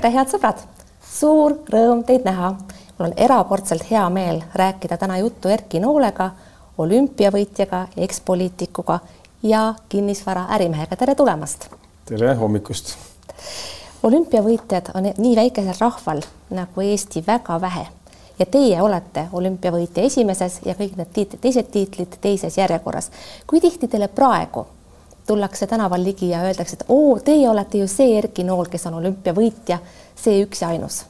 tere, head sõbrad! suur rõõm teid näha. mul on erakordselt hea meel rääkida täna juttu Erki Noolega, olümpiavõitjaga, ekspoliitikuga ja kinnisvara ärimehega. tere tulemast! tere hommikust! olümpiavõitjad on nii väikesel rahval nagu Eesti väga vähe ja teie olete olümpiavõitja esimeses ja kõik need tiitlid, teised tiitlid teises järjekorras. kui tihti teile praegu tullakse tänaval ligi ja öeldakse, et oo, teie olete ju see Erki Nool, kes on olümpiavõitja, see üks ja ainus?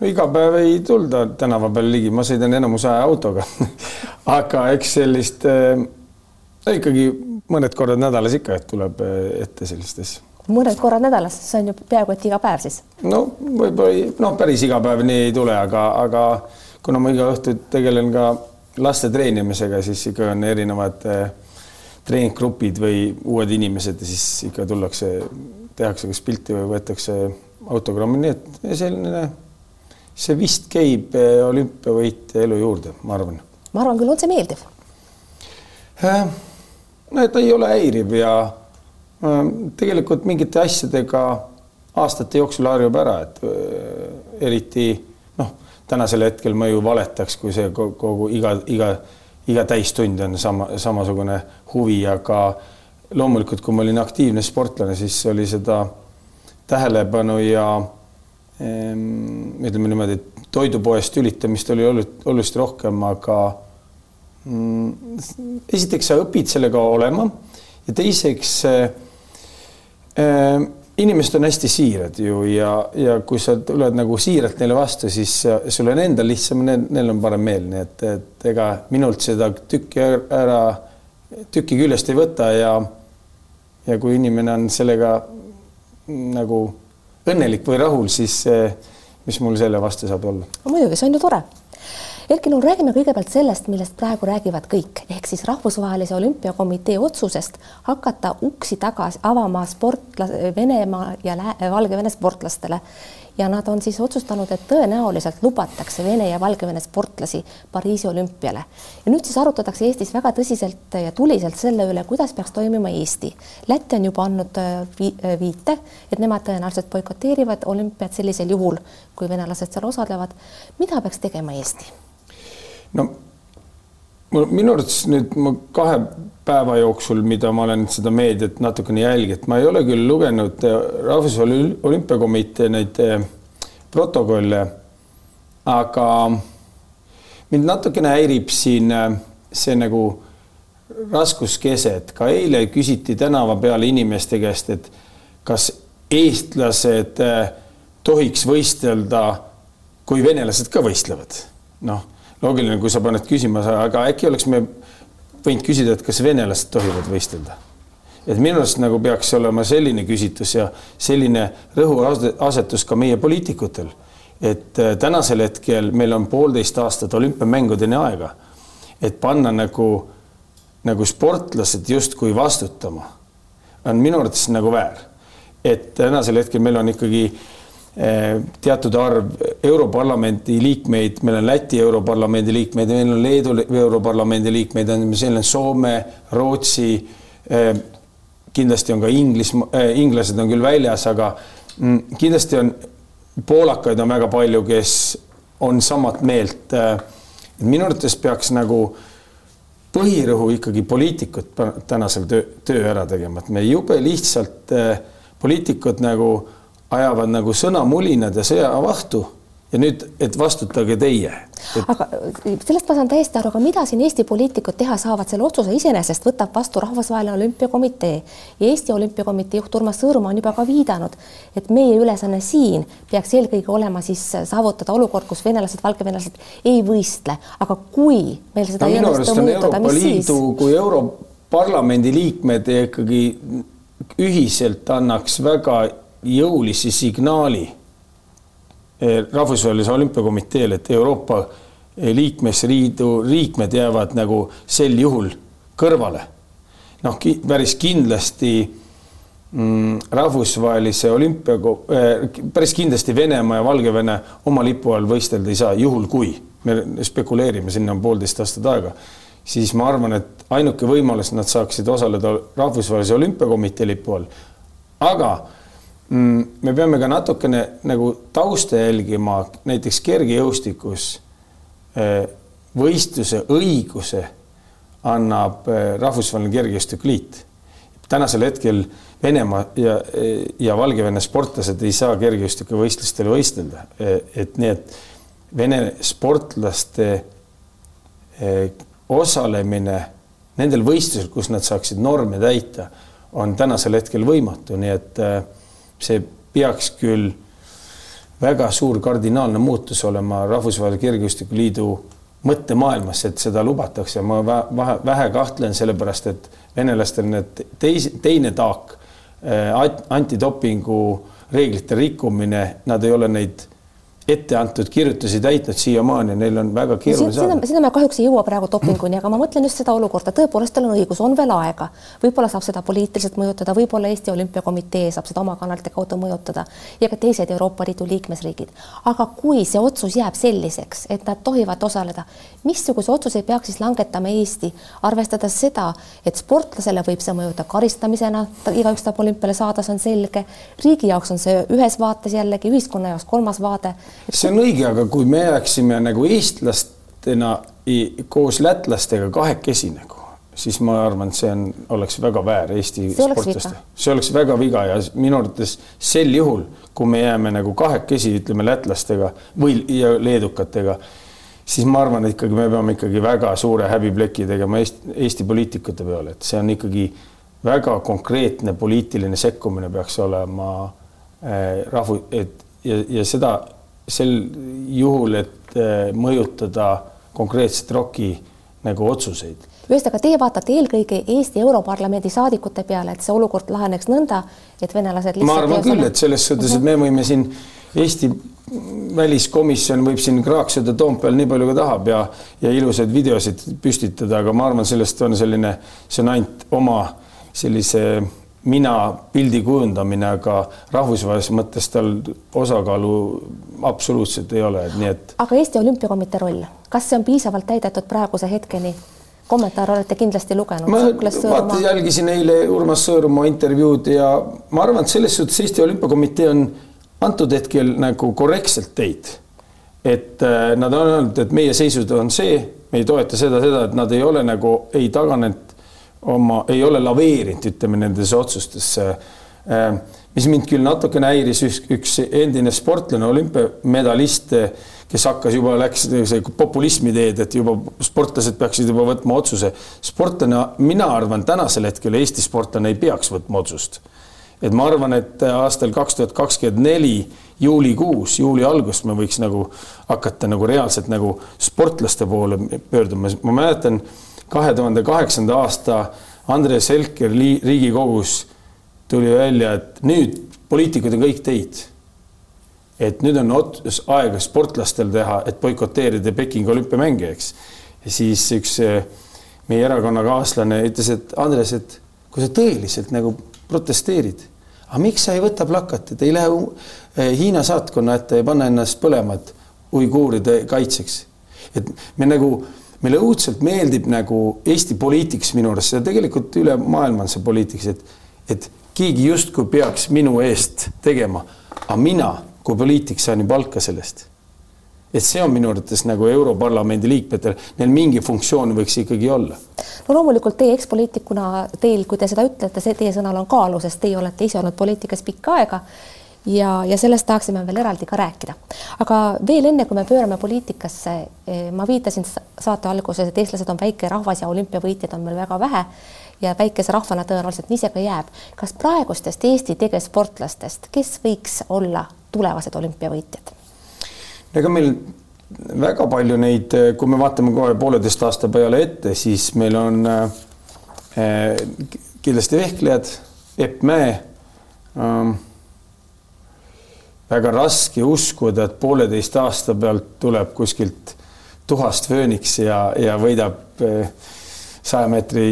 no iga päev ei tulda tänava peal ligi, ma sõidan enamus aja autoga aga eks sellist äh, ikkagi mõned korrad nädalas ikka, et tuleb äh, ette sellist asja. mõned korrad nädalas, see on ju peaaegu et iga päev siis? no võib-olla noh, päris iga päev nii ei tule, aga, aga kuna ma iga õhtu tegelen ka laste treenimisega, siis ikka on erinevad äh, treeninggrupid või uued inimesed ja siis ikka tullakse, tehakse kas pilti või võetakse autogrammi, nii et selline, see vist käib eh, olümpiavõitja elu juurde, ma arvan. ma arvan küll, on see meeldiv? Äh, no ta ei ole häiriv ja äh, tegelikult mingite asjadega aastate jooksul harjub ära, et äh, eriti noh, tänasel hetkel ma ju valetaks, kui see kogu iga, iga iga täistund on sama, samasugune huvi, aga loomulikult, kui ma olin aktiivne sportlane, siis oli seda tähelepanu ja ütleme niimoodi, et toidupoest tülitamist oli oluliselt rohkem, aga mm, esiteks sa õpid sellega olema ja teiseks äh, inimesed on hästi siirad ju ja, ja kui sa tuled nagu siiralt neile vastu, siis sul on endal lihtsam, neil on parem meel, nii et, et ega minult seda tükki ära, tükki küljest ei võta ja ja kui inimene on sellega nagu õnnelik või rahul, siis mis mul selle vastu saab olla? muidugi, see on ju tore Erki, no räägime kõigepealt sellest, millest praegu räägivad kõik, ehk siis Rahvusvahelise Olümpiakomitee otsusest hakata uksi tagasi avama sportla-, Venemaa ja Valgevene sportlastele ja nad on siis otsustanud, et tõenäoliselt lubatakse Vene ja Valgevene sportlasi Pariisi olümpiale. ja nüüd siis arutatakse Eestis väga tõsiselt ja tuliselt selle üle, kuidas peaks toimima Eesti. Läti on juba andnud äh, äh, viite, et nemad tõenäoliselt boikoteerivad olümpiat sellisel juhul, kui venelased seal osalevad. mida peaks tegema Eesti? No minu arvates nüüd ma kahe päeva jooksul, mida ma olen seda meediat natukene jälginud, ma ei ole küll lugenud äh, Rahvusvahelise Olümpiakomitee neid äh, protokolle, aga mind natukene häirib siin äh, see nagu raskuskese, et ka eile küsiti tänava peal inimeste käest, et kas eestlased tohiks võistelda, kui venelased ka võistlevad. noh loogiline, kui sa paned küsima, aga äkki oleks me võinud küsida, et kas venelased tohivad võistelda. et minu arust nagu peaks olema selline küsitlus ja selline rõhuasetus ka meie poliitikutel, et äh, tänasel hetkel meil on poolteist aastat olümpiamängudeni aega, et panna nagu, nagu sportlased justkui vastutama, on minu arvates nagu väär. et tänasel hetkel meil on ikkagi äh, teatud arv Europarlamendi liikmeid, meil on Läti Europarlamendi liikmeid, meil on Leedu Europarlamendi liikmeid, on, on Soome, Rootsi, eh, kindlasti on ka Inglis, eh, inglased on küll väljas, aga mm, kindlasti on poolakaid on väga palju, kes on samat meelt. minu arvates peaks nagu põhirõhu ikkagi poliitikud tänasel töö, töö ära tegema, et me jube lihtsalt poliitikud nagu ajavad nagu sõnamulinad ja sõjavahtu ja nüüd, et vastutage teie. Et.... aga sellest ma saan täiesti aru, aga mida siin Eesti poliitikud teha saavad, selle otsuse iseenesest võtab vastu Rahvusvaheline Olümpiakomitee. Ja Eesti Olümpiakomitee juht Urmas Sõõrumaa on juba ka viidanud, et meie ülesanne siin peaks eelkõige olema siis saavutada olukord, kus venelased, valgevenelased ei võistle, aga kui meil seda no, ei õnnestu muutuda, mis siis? kui Europarlamendi liikmed ikkagi ühiselt annaks väga jõulisi signaali Rahvusvahelise Olümpiakomiteele, et Euroopa eh, liikmesliidu liikmed jäävad nagu sel juhul kõrvale. noh, päris kindlasti mm, rahvusvahelise olümpia äh,, päris kindlasti Venemaa ja Valgevene oma lipu all võistelda ei saa, juhul kui me spekuleerime, sinna on poolteist aastat aega, siis ma arvan, et ainuke võimalus, nad saaksid osaleda rahvusvahelise olümpiakomitee lipu all. aga me peame ka natukene nagu tausta jälgima, näiteks kergejõustikus eh, võistluse õiguse annab eh, Rahvusvaheline Kergejõustikuliit. tänasel hetkel Venemaa ja, ja Valgevene sportlased ei saa kergejõustikuvõistlustel võistelda, et nii, et Vene sportlaste eh, osalemine nendel võistlusel, kus nad saaksid norme täita, on tänasel hetkel võimatu, nii et eh, see peaks küll väga suur kardinaalne muutus olema Rahvusvahelise Kergejõustikuliidu mõttemaailmas, et seda lubatakse, ma vähe, vähe kahtlen, sellepärast et venelastel need teis, teine taak Äh, antidopingu reeglite rikkumine, nad ei ole neid ette antud kirjutusi täitnud siiamaani, neil on väga keeruline saada. sinna me kahjuks ei jõua praegu dopinguni, aga ma mõtlen just seda olukorda, tõepoolest, teil on õigus, on veel aega, võib-olla saab seda poliitiliselt mõjutada, võib-olla Eesti Olümpiakomitee saab seda oma kanalite kaudu mõjutada ja ka teised Euroopa Liidu liikmesriigid. aga kui see otsus jääb selliseks, et nad tohivad osaleda, missuguse otsuse peaks siis langetama Eesti, arvestades seda, et sportlasele võib see mõjuda karistamisena, igaüks tahab olümpiale saada, see on selge, riigi jaoks on see ühes vaates jällegi, ühiskonna jaoks kolmas vaade see on õige, aga kui me jääksime nagu eestlastena koos lätlastega kahekesi nagu, siis ma arvan, et see on, oleks väga väär Eesti sportlaste. see oleks väga viga ja minu arvates sel juhul, kui me jääme nagu kahekesi, ütleme lätlastega või ja leedukatega, siis ma arvan, et ikkagi me peame ikkagi väga suure häbipleki tegema Eesti, Eesti poliitikute peale, et see on ikkagi väga konkreetne poliitiline sekkumine peaks olema äh, rahvu, et ja, ja seda sel juhul, et äh, mõjutada konkreetselt ROK-i nagu otsuseid. ühesõnaga, teie vaatate eelkõige Eesti Europarlamendi saadikute peale, et see olukord laheneks nõnda, et venelased ma arvan küll, et selles suhtes, et me võime siin Eesti väliskomisjon võib siin kraaksuda Toompeal nii palju, kui tahab ja, ja ilusaid videosid püstitada, aga ma arvan, sellest on selline, see on ainult oma sellise mina pildi kujundamine, aga rahvusvahelises mõttes tal osakaalu absoluutselt ei ole, nii et. aga Eesti Olümpiakomitee roll, kas see on piisavalt täidetud praeguse hetkeni? kommentaare olete kindlasti lugenud. ma vaata, jälgisin eile Urmas Sõõrumaa intervjuud ja ma arvan, et selles suhtes Eesti Olümpiakomitee on antud hetkel nagu korrektselt teinud. et äh, nad on öelnud, et meie seisukoht on see, me ei toeta seda, seda, et nad ei ole nagu ei taganenud oma, ei ole laveerinud, ütleme nendesse otsustesse. Äh, mis mind küll natukene häiris, üks, üks endine sportlane, olümpiamedalist, kes hakkas juba, läks populismi teed, et juba sportlased peaksid juba võtma otsuse. sportlane, mina arvan, tänasel hetkel Eesti sportlane ei peaks võtma otsust. et ma arvan, et aastal kaks tuhat kakskümmend neli juulikuus, juuli algust me võiks nagu hakata nagu reaalselt nagu sportlaste poole pöörduma, ma mäletan kahe tuhande kaheksanda aasta Andres Helker Riigikogus tuli välja, et nüüd poliitikud on kõik teid. et nüüd on aega sportlastel teha, et boikoteerida Pekingi olümpiamänge, eks. ja siis üks eh, meie erakonnakaaslane ütles, et Andres, et kui sa tõeliselt nagu protesteerid, aga miks sa ei võta plakatit, ei lähe eh, Hiina saatkonna ette ja panna ennast põlema, et uiguuride kaitseks. et me nagu meile õudselt meeldib nagu Eesti poliitikas minu arust, ja tegelikult üle maailma on see poliitikas, et, et keegi justkui peaks minu eest tegema, aga mina kui poliitik saan ju palka sellest. et see on minu arvates nagu Europarlamendi liikmetel, neil mingi funktsioon võiks ikkagi olla. no loomulikult teie ekspoliitikuna, teil, kui te seda ütlete, see teie sõnal on kaalu, sest teie olete ise olnud poliitikas pikka aega ja, ja sellest tahaksime veel eraldi ka rääkida. aga veel enne, kui me pöörame poliitikasse, eh, ma viitasin saate alguses, et eestlased on väike rahvas ja olümpiavõitjaid on meil väga vähe ja väikese rahvana tõenäoliselt nii see ka jääb. kas praegustest Eesti tegevsportlastest, kes võiks olla tulevased olümpiavõitjad? ega meil väga palju neid, kui me vaatame kohe pooleteist aasta peale ette, siis meil on äh, kindlasti vehklejad, Epp Mäe ähm, väga raske uskuda, et pooleteist aasta pealt tuleb kuskilt tuhast fööniks ja, ja võidab eh, saja meetri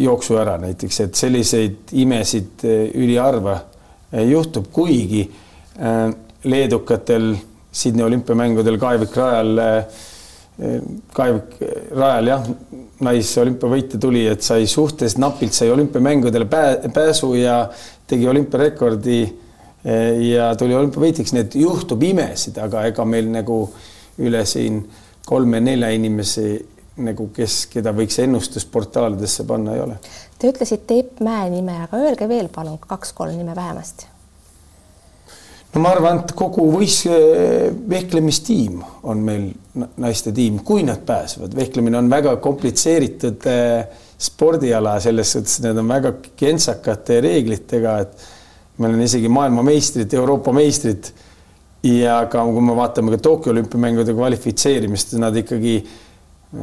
jooksu ära näiteks, et selliseid imesid eh, üliharva eh, juhtub, kuigi leedukatel Sydney olümpiamängudel Kaevik rajal, Kaevik rajal jah, naisolümpiavõitja tuli, et sai suhteliselt napilt sai olümpiamängudele pääsu ja tegi olümpiarekordi ja tuli olümpiavõitjaks, nii et juhtub imesid, aga ega meil nagu üle siin kolme-nelja inimese nagu, kes, keda võiks ennustusportaalidesse panna, ei ole. Te ütlesite Epp Mäe nime, aga öelge veel palun kaks-kolm nime vähemasti. no ma arvan, et kogu võis-, vehklemistiim on meil naiste tiim, kui nad pääsevad, vehklemine on väga komplitseeritud äh, spordiala selles suhtes, need on väga kentsakate reeglitega, et me oleme isegi maailmameistrid, Euroopa meistrid ja ka kui me vaatame ka Tokyo olümpiamängude kvalifitseerimist, nad ikkagi äh,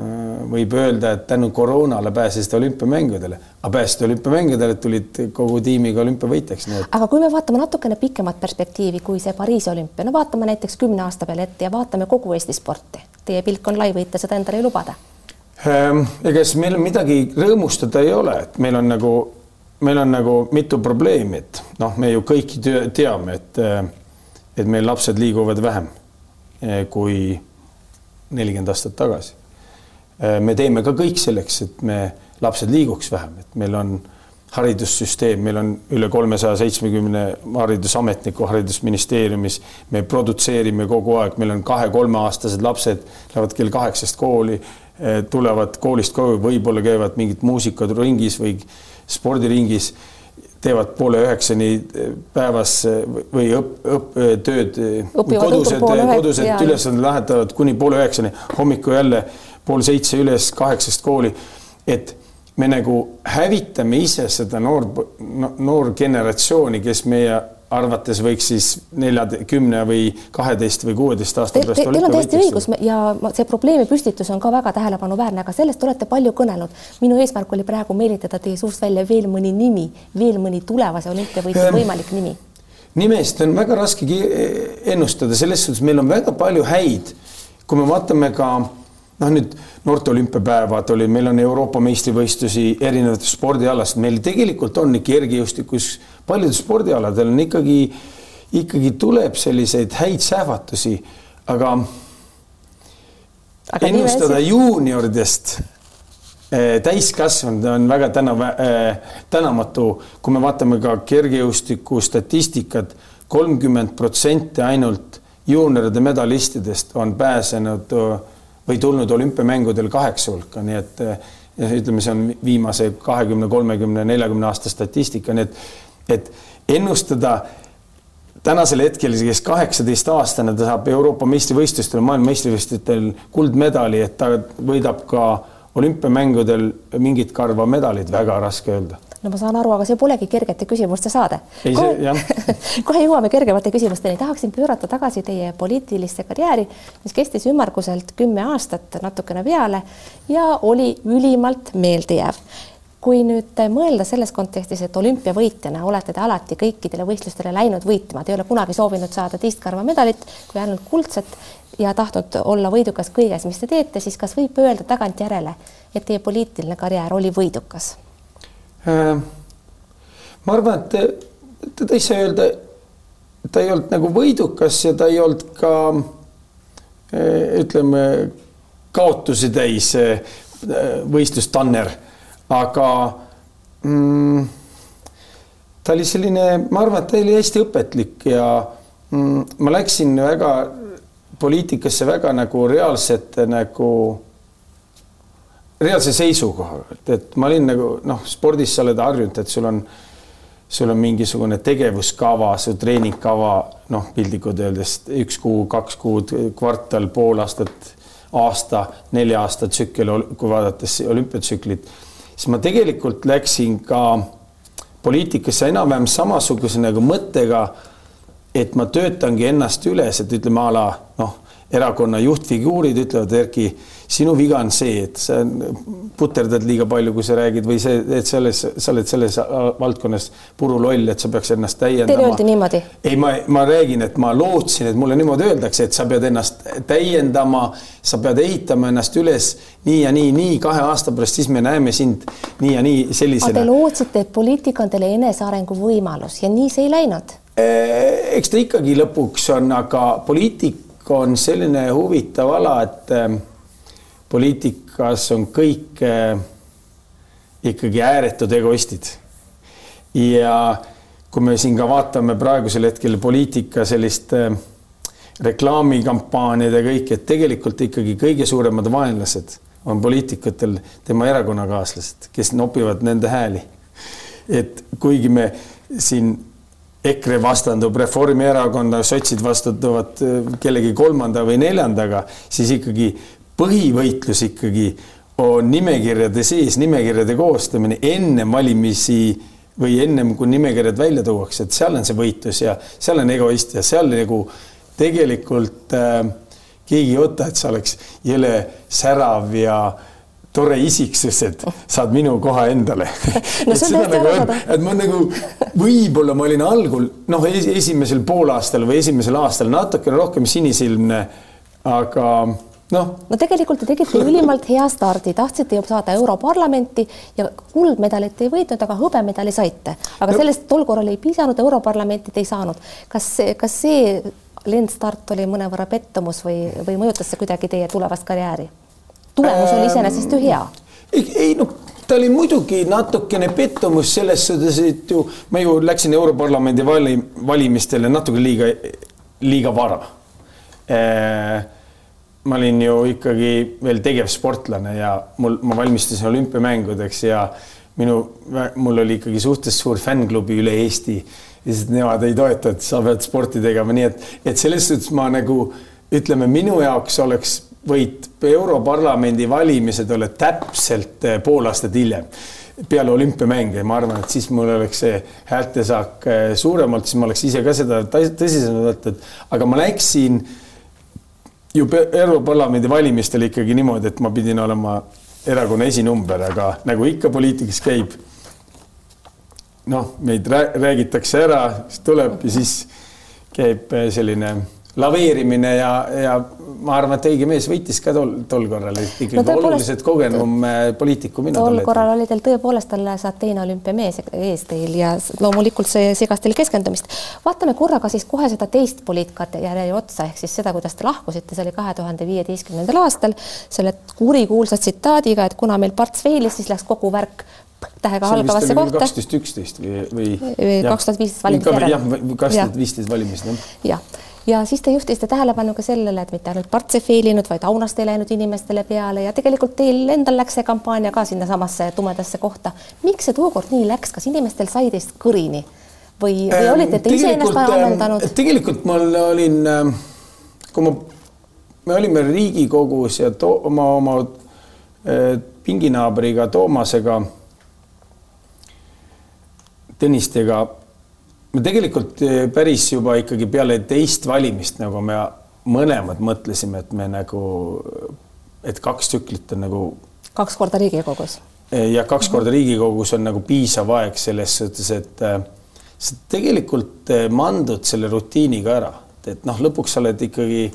võib öelda, et tänu koroonale pääsesid olümpiamängudele, aga pääsesid olümpiamängudele, tulid kogu tiimiga olümpiavõitjaks. Et... aga kui me vaatame natukene pikemat perspektiivi kui see Pariisi olümpia, no vaatame näiteks kümne aasta peale ette ja vaatame kogu Eesti sporti. Teie pilk on lai, võite seda endale ju lubada Ehm, ega siis meil midagi rõõmustada ei ole, et meil on nagu, meil on nagu mitu probleemi, et noh, me ju kõik teame, et, eh, et meil lapsed liiguvad vähem eh, kui nelikümmend aastat tagasi. Eh, me teeme ka kõik selleks, et me lapsed liiguks vähem, et meil on haridussüsteem, meil on üle kolmesaja seitsmekümne haridusametniku haridusministeeriumis, me produtseerime kogu aeg, meil on kahe-kolmeaastased lapsed, lähevad kell kaheksast kooli tulevad koolist koju, võib-olla käivad mingid muusikad ringis või spordiringis, teevad poole üheksani eh, päevas eh, või õpp, õpp, tööd, kodused, kodused ülesanded lahendavad kuni poole üheksani, hommikul jälle pool seitse üles, kaheksast kooli. et me nagu hävitame ise seda noor, noor generatsiooni, kes meie arvates võiks siis neljakümne või kaheteist või kuueteist aasta pärast te, Teil on täiesti õigus ja see probleemi püstitus on ka väga tähelepanuväärne, aga sellest olete palju kõnelnud. minu eesmärk oli praegu meelitada teie suust välja veel mõni nimi, veel mõni tulevase olümpiavõitja ehm, võimalik nimi. nimest on väga raske ennustada, selles suhtes meil on väga palju häid, kui me vaatame ka noh, nüüd noorte olümpiapäevad oli, meil on Euroopa meistrivõistlusi erinevates spordialast, meil tegelikult on kergejõustikus, paljudel spordialadel on ikkagi, ikkagi tuleb selliseid häid sähvatusi, aga, aga ennustada juunioridest eh, täiskasvanud on väga tänav- äh,, tänamatu, kui me vaatame ka kergejõustiku statistikat, kolmkümmend protsenti ainult juunioride medalistidest on pääsenud äh, või tulnud olümpiamängudel kaheksa hulka, nii et ja ütleme, see on viimase kahekümne, kolmekümne, neljakümne aasta statistika, nii et, et ennustada tänasel hetkel, kes kaheksateistaastane, ta saab Euroopa meistrivõistlustel, maailma meistrivõistlustel kuldmedali, et ta võidab ka olümpiamängudel mingit karva medalit, väga raske öelda no ma saan aru, aga see polegi kergete küsimuste saade. kohe, kohe jõuame kergemate küsimusteni, tahaksin pöörata tagasi teie poliitilisse karjääri, mis kestis ümmarguselt kümme aastat, natukene peale ja oli ülimalt meeldejääv kui nüüd mõelda selles kontekstis, et olümpiavõitjana olete te alati kõikidele võistlustele läinud võitma, te ei ole kunagi soovinud saada teist karva medalit kui ainult kuldset ja tahtnud olla võidukas kõiges, mis te teete, siis kas võib öelda tagantjärele, et teie poliitiline karjäär oli võidukas? Äh, ma arvan, et teda ei saa öelda, ta ei olnud nagu võidukas ja ta ei olnud ka äh, ütleme, kaotusi täis äh, võistlustanner, aga mm, ta oli selline, ma arvan, et ta oli hästi õpetlik ja mm, ma läksin väga poliitikasse väga nagu reaalsete nagu reaalse seisukoha pealt, et ma olin nagu noh, spordis sa oled harjunud, et sul on, sul on mingisugune tegevuskava, su treeningkava, noh, piltlikult öeldes üks kuu, kaks kuud, kvartal, pool aastat, aasta, nelja aasta tsükkel, kui vaadates olümpiatsüklit, siis ma tegelikult läksin ka poliitikasse enam-vähem samasuguse nagu mõttega, et ma töötangi ennast üles, et ütleme a la noh, erakonna juhtfiguurid ütlevad, Erki sinu viga on see, et sa puterdad liiga palju, kui sa räägid või see, et selles, sa oled selles valdkonnas puruloll, et sa peaks ennast täiendama. Teile öeldi niimoodi? ei, ma, ma räägin, et ma lootsin, et mulle niimoodi öeldakse, et sa pead ennast täiendama, sa pead ehitama ennast üles nii ja nii, nii kahe aasta pärast, siis me näeme sind nii ja nii sellisena. Te lootsite, et poliitika on teile enesearengu võimalus ja nii see ei läinud? eks ta ikkagi lõpuks on, aga poliitika on selline huvitav ala, et poliitikas on kõik äh, ikkagi ääretud egoistid. ja kui me siin ka vaatame praegusel hetkel poliitika sellist äh, reklaamikampaaniad ja kõik, et tegelikult ikkagi kõige suuremad vaenlased on poliitikutel tema erakonnakaaslased, kes nopivad nende hääli. et kuigi me siin EKRE vastandub Reformierakonna, sotsid vastanduvad äh, kellegi kolmanda või neljandaga, siis ikkagi põhivõitlus ikkagi on nimekirjade sees, nimekirjade koostamine enne valimisi või ennem kui nimekirjad välja tuuakse, et seal on see võitlus ja seal on egoist ja seal nagu tegelikult äh, keegi ei oota, et sa oleks jõle särav ja tore isiksus, et saad minu koha endale no on täiesti nagu, arusaadav. et ma nagu võib-olla ma olin algul noh, esimesel poolaastal või esimesel aastal natukene rohkem sinisilmne, aga noh, no tegelikult te tegite ülimalt hea stardi, tahtsite ju saada Europarlamenti ja kuldmedalit ei võitnud, aga hõbemedali saite. aga No- sellest tol korral ei piisanud, Europarlamenti te ei saanud. kas, kas see lendstart oli mõnevõrra pettumus või, või mõjutas see kuidagi teie tulevast karjääri? Tulemus oli iseenesest ju hea. ei, ei noh, ta oli muidugi natukene pettumus selles suhtes, et ju ma ju läksin Europarlamendi vali, valimistele natuke liiga, liiga vara. ma olin ju ikkagi veel tegevsportlane ja mul, ma valmistusin olümpiamängudeks ja minu, mul oli ikkagi suhteliselt suur fännklubi üle Eesti. lihtsalt nemad ei toeta, et sa pead sporti tegema, nii et, et selles suhtes ma nagu ütleme, minu jaoks oleks võit Europarlamendi valimised olla täpselt eh, pool aastat hiljem peale olümpiamänge, ma arvan, et siis mul oleks see häältesaak eh, suurem olnud, siis ma oleks ise ka seda tõsisemalt võtnud, aga ma läksin ju Europarlamendi valimistel ikkagi niimoodi, et ma pidin olema erakonna esinumber, aga nagu ikka poliitikas käib, noh, meid rää- räägitakse ära, siis tuleb ja siis käib eh, selline laveerimine ja, ja ma arvan, et õige mees võitis ka tol, tol korral, et ikkagi No oluliselt kogenum eh, poliitik kui mina. tol korral oli teil tõepoolest alles Ateena olümpiamees ees teil ja loomulikult see segas teil keskendumist. vaatame korraga siis kohe seda teist poliitkarjääri otsa ehk siis seda, kuidas te lahkusite, see oli kahe tuhande viieteistkümnendal aastal selle kurikuulsa tsitaadiga, et kuna meil parts feilis, siis läks kogu värk tähega algavasse kohta. kaksteist, üksteist või, või? Või 2015 valimiste järel. jah, kaks tuhat viisteist valimised, jah. jah, ja siis te juhtisite tähelepanu ka sellele, et mitte ainult parts ei feilinud, vaid aunast ei läinud inimestele peale ja tegelikult teil endal läks see kampaania ka sinnasamasse tumedasse kohta. miks see tookord nii läks, kas inimestel sai teist kõrini? Või, või olite te ise ennast ähm, tegelikult ma olin, ähm, kui ma, me olime Riigikogus ja to, oma, oma äh, pinginaabriga Toomasega, Tõnistega, me tegelikult äh, päris juba ikkagi peale teist valimist nagu me mõlemad mõtlesime, et me nagu, et kaks tsüklit on nagu kaks korda Riigikogus. ja kaks korda Riigikogus on nagu piisav aeg selles suhtes, et äh, sa tegelikult mandud selle rutiiniga ära, et noh, lõpuks sa oled ikkagi,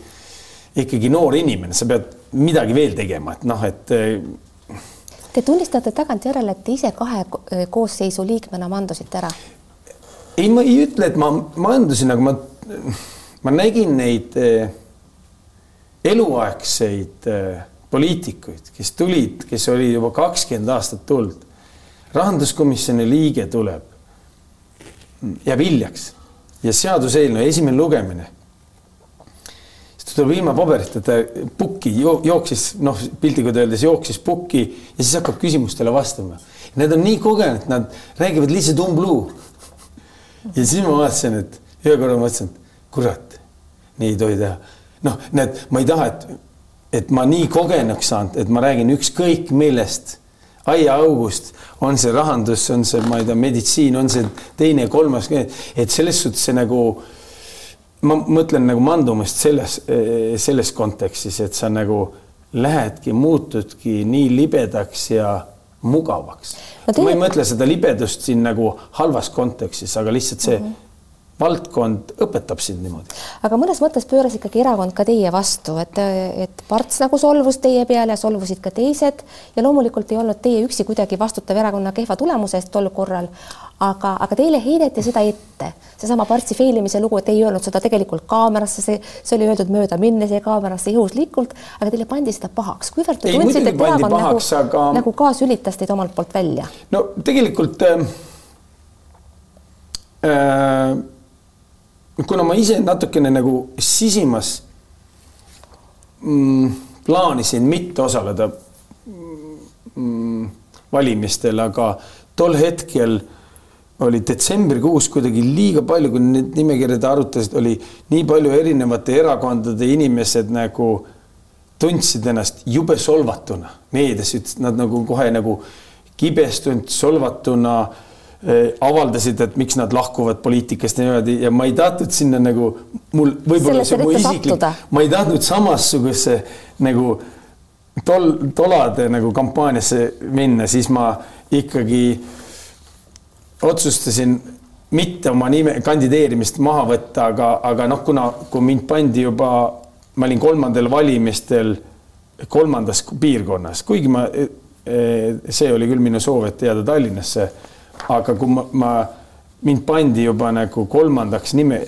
ikkagi noor inimene, sa pead midagi veel tegema, et noh, et Te tunnistate tagantjärele, et te ise kahe ko- koosseisu liikmena mandusite ära. Ei, ma ei ütle, et ma mandusin, aga ma, ma nägin neid eh, eluaegseid eh, poliitikuid, kes tulid, kes oli juba kakskümmend aastat tulnud. rahanduskomisjoni liige tuleb, jääb hiljaks ja seaduseelnõu esimene lugemine. siis ta tuleb ilma paberita, ta pukki jo jooksis, noh, piltlikult öeldes jooksis pukki ja siis hakkab küsimustele vastama. Need on nii kogenud, nad räägivad lihtsalt umbluu ja siis ma vaatasin, et ühe korra mõtlesin, et kurat, nii ei tohi teha. noh, näed, ma ei taha, et, et ma nii kogenuks saanud, et ma räägin ükskõik millest, aiaaugust, on see rahandus, on see, ma ei tea, meditsiin, on see teine, kolmas, et selles suhtes see nagu, ma mõtlen nagu mandumist selles, selles kontekstis, et sa nagu lähedki, muutudki nii libedaks ja mugavaks No ma ei mõtle seda libedust siin nagu halvas kontekstis, aga lihtsalt see mm -hmm. Valdkond õpetab sind niimoodi. aga mõnes mõttes pööras ikkagi erakond ka teie vastu, et, et parts nagu solvus teie peale ja solvusid ka teised ja loomulikult ei olnud teie üksi kuidagi vastutav erakonna kehva tulemuse eest tol korral, aga, aga teile heideti seda ette, seesama partsi failimise lugu, et ei öelnud seda tegelikult kaamerasse, see, see oli öeldud mööda minnes ja kaamerasse juhuslikult, aga teile pandi seda pahaks, kuivõrd te tundsite, et erakond pahaks, nagu, aga- nagu kaasülitas teid omalt poolt välja? no tegelikult äh, äh, kuna ma ise natukene nagu sisimas mm, plaanisin mitte osaleda mm, valimistel, aga tol hetkel oli detsembrikuus kuidagi liiga palju, kui need nimekirjade arutasid, oli nii palju erinevate erakondade inimesed nagu tundsid ennast jube solvatuna. meedias ütlesid nad nagu kohe nagu kibestunud, solvatuna avaldasid, et miks nad lahkuvad poliitikast niimoodi ja ma ei tahtnud sinna nagu mul võib-olla see mu isiklik, ma ei tahtnud samasuguse nagu tol, tolade nagu kampaaniasse minna, siis ma ikkagi otsustasin mitte oma nime, kandideerimist maha võtta, aga, aga noh, kuna, kui mind pandi juba, ma olin kolmandal valimistel kolmandas piirkonnas, kuigi ma, see oli küll minu soov, et jääda Tallinnasse. Aga kui ma, ma, mind pandi juba nagu kolmandaks nime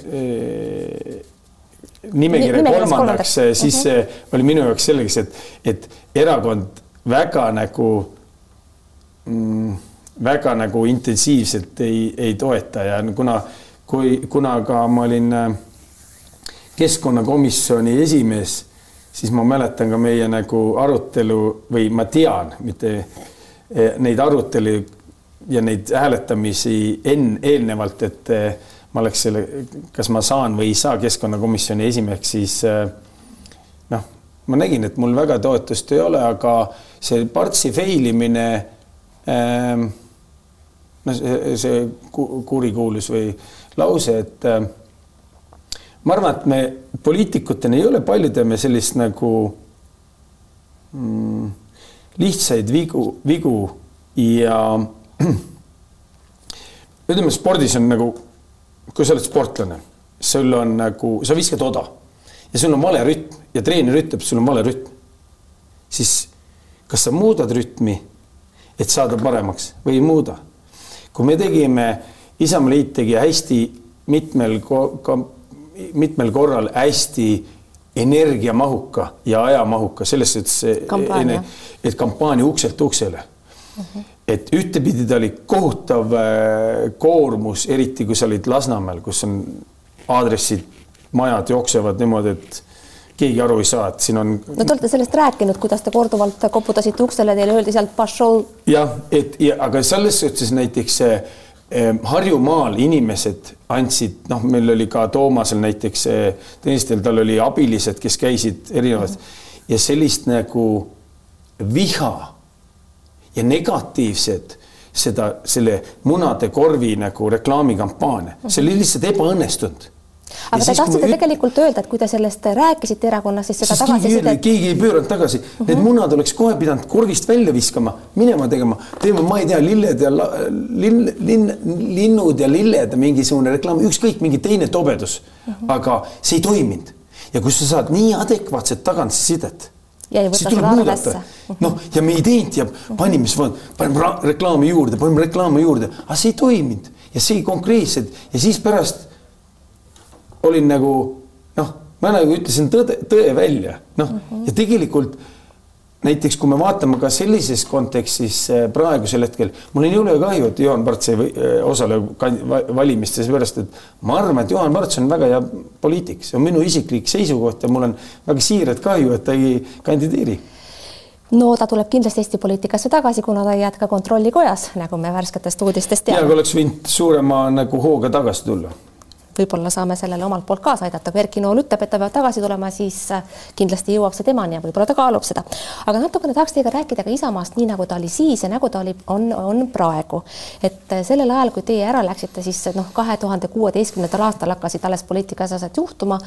nimekirja kolmandaks, kolmandaks., siis see uh -huh. oli minu jaoks selgeks, et, et erakond väga nagu mm, väga nagu intensiivselt ei, ei toeta ja kuna, kui, kuna ka ma olin äh, keskkonnakomisjoni esimees, siis ma mäletan ka meie nagu arutelu või ma tean, mitte äh, neid arutelu ja neid hääletamisi enne, eelnevalt, et äh, ma oleks selle, kas ma saan või ei saa keskkonnakomisjoni esimeheks, siis noh, ma nägin, et mul väga toetust ei ole, aga see Partsi fail imine ähm, noh, see, see kurikuulus või lause, et äh, ma arvan, et me poliitikutena ei ole paljudel me sellist nagu mm, lihtsaid vigu, vigu ja ütleme, spordis on nagu, kui sa oled sportlane, sul on nagu, sa viskad oda ja sul on vale rütm ja treener ütleb, sul on vale rütm, siis kas sa muudad rütmi, et saada paremaks või ei muuda kui me tegime, Isamaaliit tegi hästi mitmel, mitmel korral hästi energiamahuka ja ajamahuka selles suhtes, et kampaania ukselt uksele uh. Mhm. -huh. Et ühtepidi ta oli kohutav äh, koormus, eriti kui sa olid Lasnamäel, kus on aadressid, majad jooksevad niimoodi, et keegi aru ei saa, et siin on. no te olete sellest rääkinud, kuidas te korduvalt koputasite uksele, teile öeldi sealt pašol. jah, et ja aga selles suhtes näiteks eh, Harjumaal inimesed andsid, noh, meil oli ka Toomasel näiteks eh,, Tõnistel, tal oli abilised, kes käisid erinevas mm -hmm. ja sellist nagu viha ja negatiivset seda, selle munade korvi nagu reklaamikampaania mm, -hmm. see oli lihtsalt ebaõnnestunud aga te tahtsite üt... tegelikult öelda, et kui te sellest rääkisite erakonnas, siis seda tagasisidet. keegi ei pööranud tagasi uh, -huh. need munad oleks kohe pidanud korvist välja viskama, minema tegema, teeme, ma ei tea, lilled ja linn, linn, linnud ja lilled, mingisugune reklaam, ükskõik mingi teine tobedus uh. -huh. aga see ei toiminud ja kui sa saad nii adekvaatset tagasisidet siis tuleb muudata. noh, ja me ei teinud ja panime, paneme reklaami juurde, paneme reklaami juurde, aga see ei toiminud ja see konkreetselt ja siis pärast olin nagu noh, ma nagu ütlesin tõde, tõe välja, noh uh -huh. ja tegelikult näiteks kui me vaatame ka sellises kontekstis eh, praegusel hetkel, mul on jõle kahju, et Juhan Parts ei eh, osale valimistes, seepärast et ma arvan, et Juhan Parts on väga hea poliitik, see on minu isiklik seisukoht ja mul on väga siiralt kahju, et ta ei kandideeri. No ta tuleb kindlasti Eesti poliitikasse tagasi, kuna ta ei jätka kontrollikojas, nagu me värsketest uudistest teame. ja aga oleks võinud suurema nagu hooga tagasi tulla võib-olla saame sellele omalt poolt kaasa aidata, kui Erki Nool ütleb, et ta peab tagasi tulema, siis äh, kindlasti jõuab see temani ja võib-olla ta kaalub seda. aga natukene tahaks teiega rääkida ka Isamaast, nii nagu ta oli siis ja nagu ta oli, on, on praegu. et äh, sellel ajal, kui teie ära läksite, siis noh, kahe tuhande kuueteistkümnendal aastal hakkasid alles poliitikas asjad juhtuma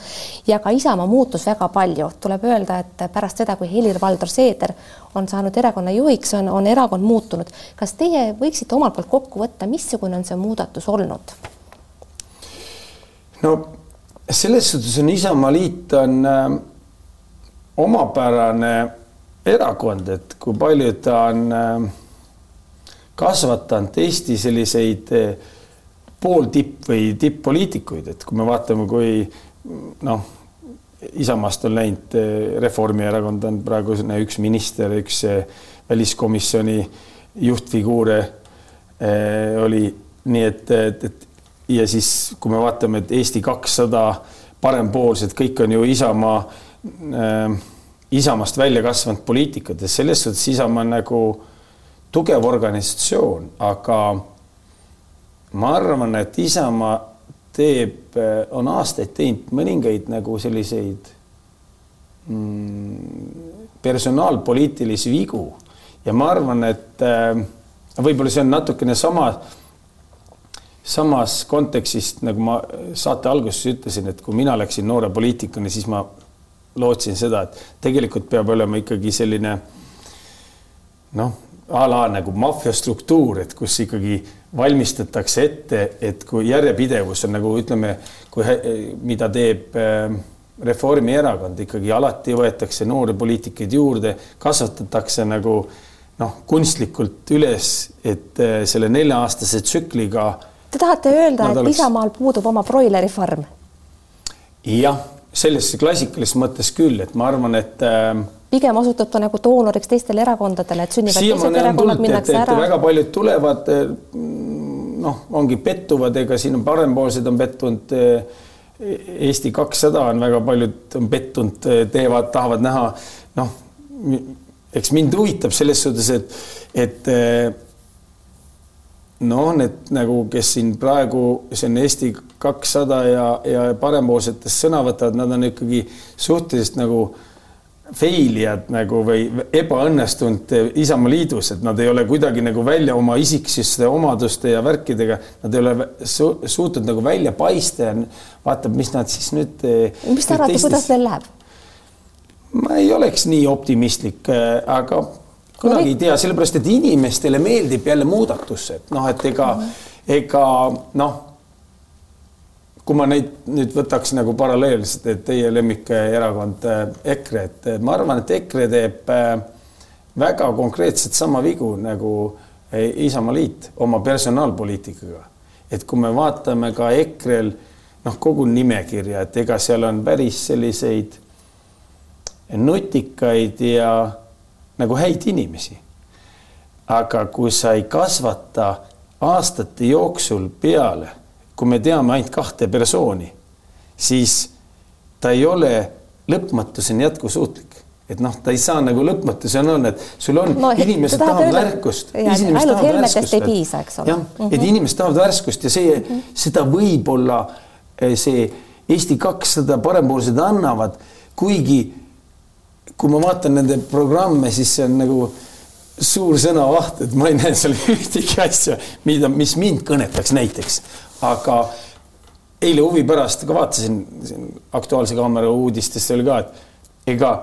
ja ka Isamaa muutus väga palju. tuleb öelda, et pärast seda, kui Helir-Valdor Seeder on saanud erakonna juhiks, on, on erakond muutunud. kas teie võiksite omalt poolt kokku võtta, missugune on see muudatus olnud? No selles suhtes on Isamaaliit on äh, omapärane erakond, et kui palju ta on äh, kasvatanud Eesti selliseid äh, pooltipp või tipp-poliitikuid, et kui me vaatame, kui noh, Isamaast on läinud äh, Reformierakond on praegu üks minister, üks äh, väliskomisjoni juhtfiguure äh, oli. Nii et, et, et ja siis, kui me vaatame, et Eesti kakssada parempoolsed, kõik on ju Isamaa äh,, Isamaast välja kasvanud poliitikud ja selles suhtes Isamaa on nagu tugev organisatsioon, aga ma arvan, et Isamaa teeb, on aastaid teinud mõningaid nagu selliseid mm, personaalpoliitilisi vigu. Ja ma arvan, et äh, võib-olla see on natukene sama, samas kontekstist, nagu ma saate alguses ütlesin, et kui mina läksin noore poliitikuna, siis ma lootsin seda, et tegelikult peab olema ikkagi selline noh, a la nagu maffia struktuur, et kus ikkagi valmistatakse ette, et kui järjepidevus on nagu ütleme, kui mida teeb äh, Reformierakond ikkagi alati võetakse noori poliitikuid juurde, kasvatatakse nagu noh, kunstlikult üles, et äh, selle nelja-aastase tsükliga. Te tahate öelda, et oleks... Isamaal puudub oma broilerifarm? jah, selles klassikalises mõttes küll, et ma arvan, et äh, pigem osutub ta nagu doonoriks teistele erakondadele, et sünnivad teised erakonnad, minnakse ära. väga paljud tulevad, äh, noh, ongi pettuvad, ega siin on parempoolsed on pettunud äh, Eesti kakssada on väga paljud on pettunud, teevad, tahavad näha, noh, eks mind huvitab selles suhtes, et, et noh, need nagu, kes siin praegu, see on Eesti kakssada ja, ja parempoolsetest sõna võtavad, nad on ikkagi suhteliselt nagu failijad nagu või ebaõnnestunud Isamaa Liidus, et nad ei ole kuidagi nagu välja oma isiksuse omaduste ja värkidega, nad ei ole su suutnud nagu välja paista ja vaatab, mis nad siis nüüd. mis te arvate, kuidas neil läheb? ma ei oleks nii optimistlik, aga kunagi ei tea, sellepärast et inimestele meeldib jälle muudatus, et noh, et ega -hmm. ega noh kui ma neid nüüd võtaks nagu paralleelselt, et teie lemmikerakond äh, EKRE, et ma arvan, et EKRE teeb äh, väga konkreetselt sama vigu nagu äh, Isamaaliit oma personaalpoliitikaga. et kui me vaatame ka EKRE-l noh, kogu nimekirja, et ega seal on päris selliseid nutikaid ja nagu häid inimesi. aga kui sa ei kasvata aastate jooksul peale kui me teame ainult kahte persooni, siis ta ei ole lõpmatuseni jätkusuutlik et noh, ta ei saa nagu lõpmatuseni on, et sul on no,, inimesed tahavad öelda, värskust. ainult helmetest ei piisa, eks ole. jah mm -hmm., et mhm. inimesed tahavad värskust ja see mm, -hmm. seda võib-olla eh, see Eesti kakssada parempoolsed annavad, kuigi kui ma vaatan nende programme, siis see on nagu suur sõnavaht, et ma ei näe seal ühtegi asja, mida, mis mind kõnetaks näiteks, aga eile huvi pärast ka vaatasin siin Aktuaalse Kaamera uudistest oli ka, et ega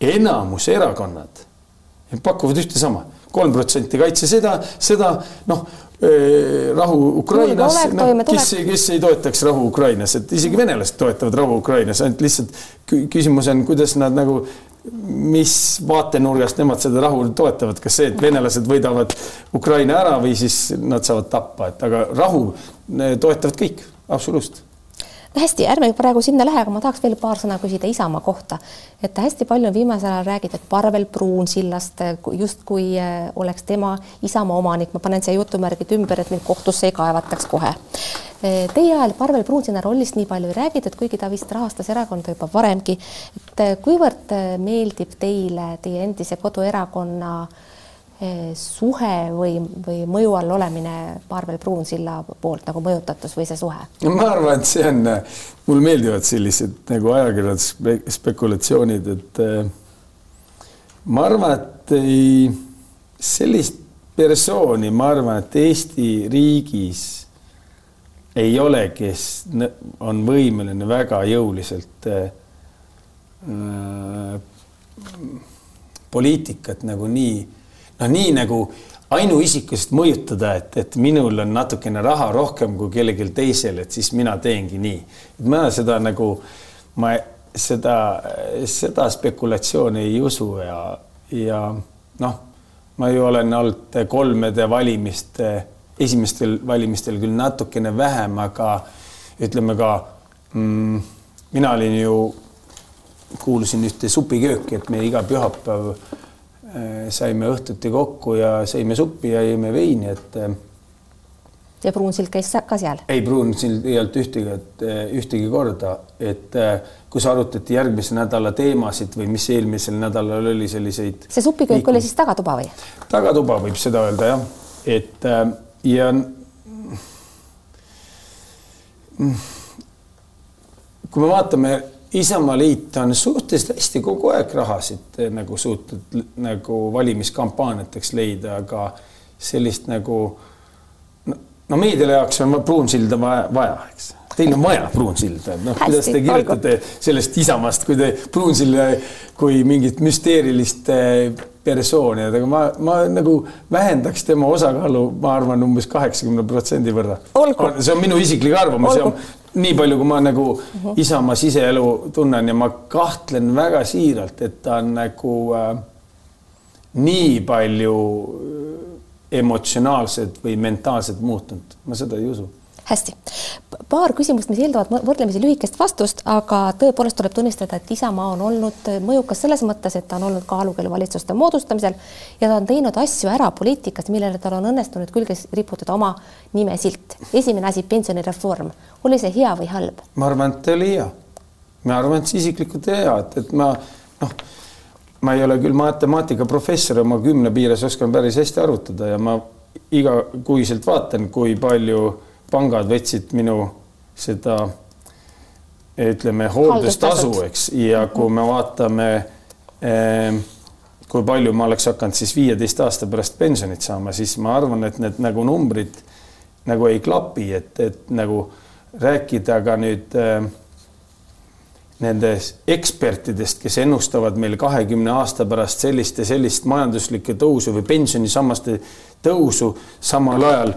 enamus erakonnad pakuvad ühte sama, kolm protsenti kaitse seda, seda noh, rahu Ukrainas, noh, kes, kes ei toetaks rahu Ukrainas, et isegi venelased toetavad rahu Ukrainas, ainult lihtsalt küsimus on, kuidas nad nagu mis vaatenurgast nemad seda rahu toetavad, kas see, et venelased võidavad Ukraina ära või siis nad saavad tappa, et aga rahu toetavad kõik, absoluutselt no hästi, ärme praegu sinna lähe, aga ma tahaks veel paar sõna küsida Isamaa kohta. et hästi palju on viimasel ajal räägitud Parvel Pruunsillast, justkui eh, oleks tema Isamaa omanik, ma panen siia jutumärgid ümber, et mind kohtusse ei kaevataks kohe. Eh, teie ajal Parvel Pruunsilla rollist nii palju ei räägitud, kuigi ta vist rahastas erakonda juba varemgi. et eh, kuivõrd meeldib teile teie endise koduerakonna äh, suhe või, või mõju all olemine Parvel Pruunsilla poolt nagu mõjutatus või see suhe? no ma arvan, et see on, mulle meeldivad sellised nagu ajakirjandusspekulatsioonid, et eh, ma arvan, et ei, sellist persooni, ma arvan, et Eesti riigis ei ole, kes on võimeline väga jõuliselt äh, poliitikat nagu nii noh, nii nagu ainuisikust mõjutada, et, et minul on natukene raha rohkem kui kellelgi teisel, et siis mina teengi nii. ma seda nagu, ma seda, seda spekulatsiooni ei usu ja, ja noh, ma ju olen olnud kolmede valimiste, esimestel valimistel küll natukene vähem, aga ütleme ka mm, mina olin ju, kuulusin ühte supikööki, et me iga pühapäev saime õhtuti kokku ja sõime suppi ja jõime veini, et äh, ja Pruunsild käis ka seal? ei, Pruunsild ei olnud ühtegi, ühtegi korda, et äh, kus arutati järgmise nädala teemasid või mis eelmisel nädalal oli selliseid. see supiköök oli siis tagatuba või? tagatuba võib seda öelda jah, et äh, ja kui me vaatame, Isamaa liit on suhteliselt hästi kogu aeg rahasid eh, nagu suutnud nagu valimiskampaaniateks leida, aga sellist nagu no meediale jaoks on Pruunsilda vaja, vaja, eks. Teil on vaja Pruunsilda, noh, kuidas te kirjutate sellest Isamaast, kui te Pruunsilla kui mingit müsteerilist eh, persooni, aga ma, ma nagu vähendaks tema osakaalu, ma arvan, umbes kaheksakümne protsendi võrra. see on minu isiklik arvamus ja nii palju, kui ma nagu uh -huh. Isamaa siseelu tunnen ja ma kahtlen väga siiralt, et ta on nagu äh, nii palju emotsionaalselt või mentaalselt muutunud, ma seda ei usu hästi, paar küsimust, mis eeldavad võrdlemisi lühikest vastust, aga tõepoolest tuleb tunnistada, et Isamaa on olnud mõjukas selles mõttes, et ta on olnud kaalukeel valitsuste moodustamisel ja ta on teinud asju ära poliitikas, millele tal on õnnestunud külge riputada oma nimesilt. esimene asi, pensionireform, oli see hea või halb? ma arvan, et oli hea. ma arvan, et see isiklikult hea, et, et ma noh, ma ei ole küll matemaatikaprofessor, ma kümne piires oskan päris hästi arvutada ja ma igakuiselt vaatan, kui palju pangad võtsid minu seda ütleme hooldustasu, eks, ja kui me vaatame eh, kui palju ma oleks hakanud siis viieteist aasta pärast pensionit saama, siis ma arvan, et need nagu numbrid nagu ei klapi, et, et nagu rääkida ka nüüd äh, nendest ekspertidest, kes ennustavad meil kahekümne aasta pärast sellist ja sellist majanduslikku tõusu või pensionisammaste tõusu, samal ajal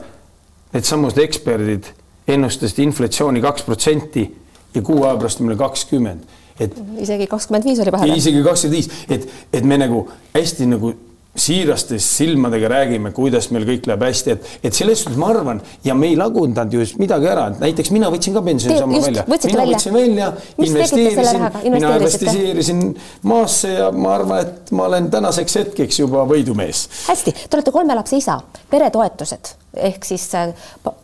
needsamused eksperdid ennustasid inflatsiooni kaks protsenti ja kuu aja pärast on meil kakskümmend, et isegi kakskümmend viis oli vahepeal. isegi kakskümmend viis, et, et me nagu hästi nagu siiraste silmadega räägime, kuidas meil kõik läheb hästi, et, et selles suhtes ma arvan ja me ei lagundanud ju midagi ära, et näiteks mina võtsin ka pensionisamba välja, mina välja. võtsin välja, investeerisin, mina investeerisin maasse ja ma arvan, et ma olen tänaseks hetkeks juba võidumees. hästi, te olete kolme lapse isa, peretoetused ehk siis äh,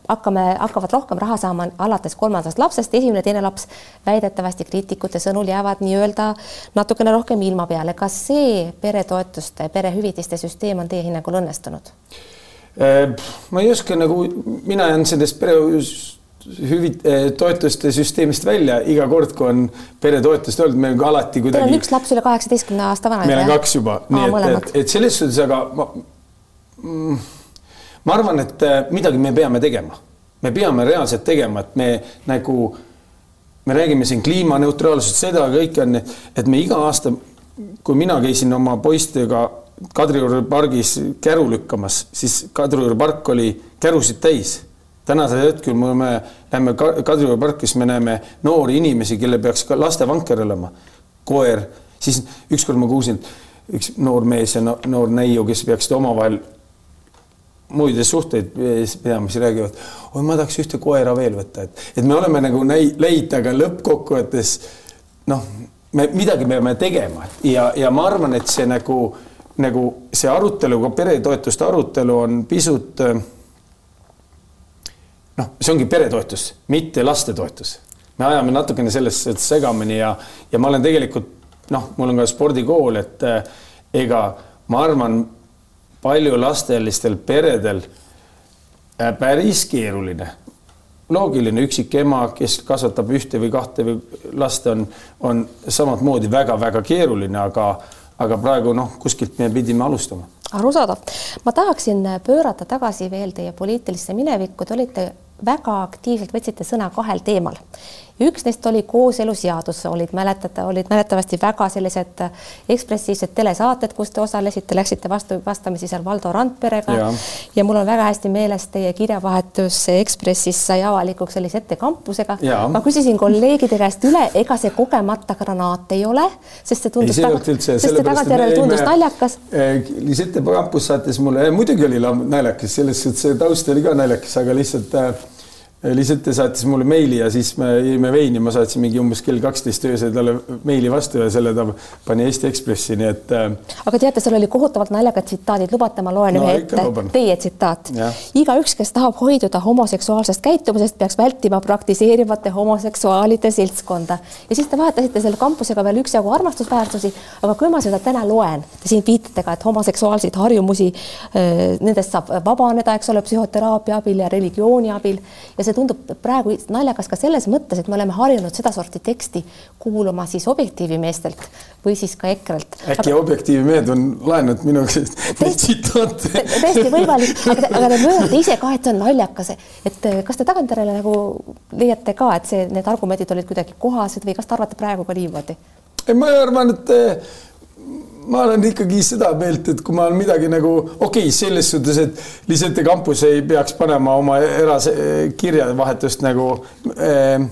hakkame, hakkavad rohkem raha saama alates kolmandast lapsest, esimene, teine laps väidetavasti kriitikute sõnul jäävad nii-öelda natukene rohkem ilma peale. kas see peretoetuste, perehüvitiste süsteem on teie hinnangul õnnestunud? Äh, ma ei oska nagu, mina jään sellest pere hüvit-, äh, toetuste süsteemist välja iga kord, kui on peretoetust olnud, meil on alati kuidagi. Teil on üks laps üle kaheksateistkümne aasta vana. meil on kaks juba, nii Aa, et, et, et selles suhtes, aga ma mm, ma arvan, et äh, midagi me peame tegema, me peame reaalselt tegema, et me nagu, me räägime siin kliimaneutraalsust, seda kõike on, et me iga aasta, kui mina käisin oma poistega Kadrioru pargis käru lükkamas, siis Kadrioru park oli kärusid täis. tänasel hetkel me oleme, lähme Kadrioru parki, siis me näeme noori inimesi, kellel peaks ka lastevanker olema, koer, siis ükskord ma kuulsin, üks noor mees ja noor neiu, kes peaksid omavahel muid suhteid pidama, siis räägivad, oi, ma tahaks ühte koera veel võtta, et, et me oleme nagu näi-, leid, aga lõppkokkuvõttes noh, me midagi peame tegema ja, ja ma arvan, et see nagu, nagu see arutelu, ka peretoetuste arutelu on pisut noh, see ongi peretoetus, mitte lastetoetus. me ajame natukene selles suhtes segamini ja, ja ma olen tegelikult noh, mul on ka spordikool, et ega ma arvan, paljulapselistel peredel äh, päris keeruline. loogiline üksik ema, kes kasvatab ühte või kahte või last, on, on samamoodi väga-väga keeruline, aga, aga praegu noh, kuskilt me pidime alustama arusaadav. ma tahaksin pöörata tagasi veel teie poliitilisse minevikku, te olite väga aktiivselt võtsite sõna kahel teemal üks neist oli kooseluseadus, olid mäletate, olid mäletavasti väga sellised ekspressiivsed telesaated, kus te osalesite, läksite vastu vastamisi seal Valdo Randperega ja. ja mul on väga hästi meeles teie kirjavahetus Ekspressis sai avalikuks sellise ettekampusega. ma küsisin kolleegide käest üle, ega see kogemata granaat ei ole, sest see tundus, sest see tagantjärele tundus naljakas. Lisette Kampus saatis mulle, muidugi oli naljakas, selles suhtes see taust oli ka naljakas, aga lihtsalt äh, lihtsalt ta saatis mulle meili ja siis me jõime veini, ma saatsin mingi umbes kell kaksteist öösel talle meili vastu ja selle ta pani Eesti Ekspressi, nii et. Äh, aga teate, seal oli kohutavalt naljakad tsitaadid, lubate, ma loen no, ühe ette, teie tsitaat. igaüks, kes tahab hoiduda homoseksuaalsest käitumisest, peaks vältima praktiseerivate homoseksuaalide seltskonda. Ja siis te vahetasite selle kampusega veel üksjagu armastusväärsusi, aga kui ma seda täna loen, te siin viitate ka, et homoseksuaalseid harjumusi, äh, nendest saab vabaneda, eks ole, psühhoteraapia abil ja religiooni abil. Ja see tundub praegu naljakas ka selles mõttes, et me oleme harjunud sedasorti teksti kuulama siis Objektiivi meestelt või siis ka EKRE-lt. äkki aga... Objektiivi mehed on laenanud minu tsitaate? täiesti võimalik, aga, aga te möönate ise ka, et see on naljakas, et kas te tagantjärele nagu leiate ka, et see, need argumendid olid kuidagi kohased või kas te arvate praegu ka niimoodi? ei, ma arvan, et ma olen ikkagi seda meelt, et kui ma olen midagi nagu okei okay,, selles suhtes, et lihtsalt kampus ei peaks panema oma erakirjavahetust nagu äh,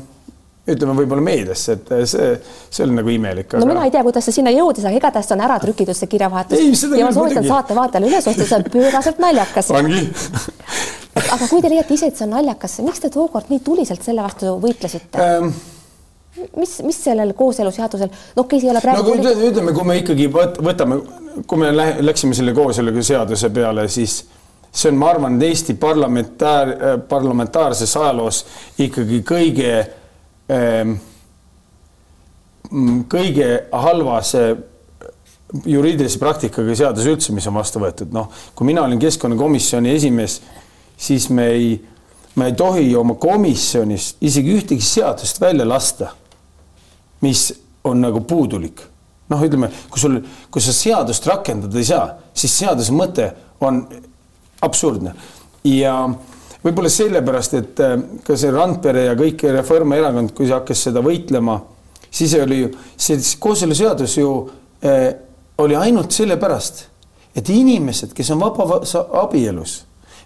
ütleme võib-olla meediasse, et see, see oli nagu imelik aga.... no mina ei tea, kuidas see sinna jõudis, aga igatahes on ära trükitud see kirjavahetus. ja ma soovitan saate vaatajale üles osta, see on pööraselt naljakas. ongi aga kui te leiate ise, et see on naljakas, miks te tookord nii tuliselt selle vastu võitlesite ähm,? Mis, mis sellel kooseluseadusel, no okei okay,, see ei ole praegu no, ütleme, ütleme, kui me ikkagi võtame, kui me läksime selle kooseluseaduse peale, siis see on, ma arvan, Eesti parlamentaar, parlamentaarses ajaloos ikkagi kõige ähm, kõige halvase juriidilise praktikaga seadus üldse, mis on vastu võetud, noh, kui mina olin keskkonnakomisjoni esimees, siis me ei, me ei tohi oma komisjonis isegi ühtegi seadust välja lasta mis on nagu puudulik. noh, ütleme, kui sul, kui sa seadust rakendada ei saa, siis seaduse mõte on absurdne ja võib-olla sellepärast, et äh, ka see Randpere ja kõik Reformierakond, kui see hakkas seda võitlema, siis oli ju see kooseluseadus ju äh, oli ainult sellepärast, et inimesed, kes on vaba abielus,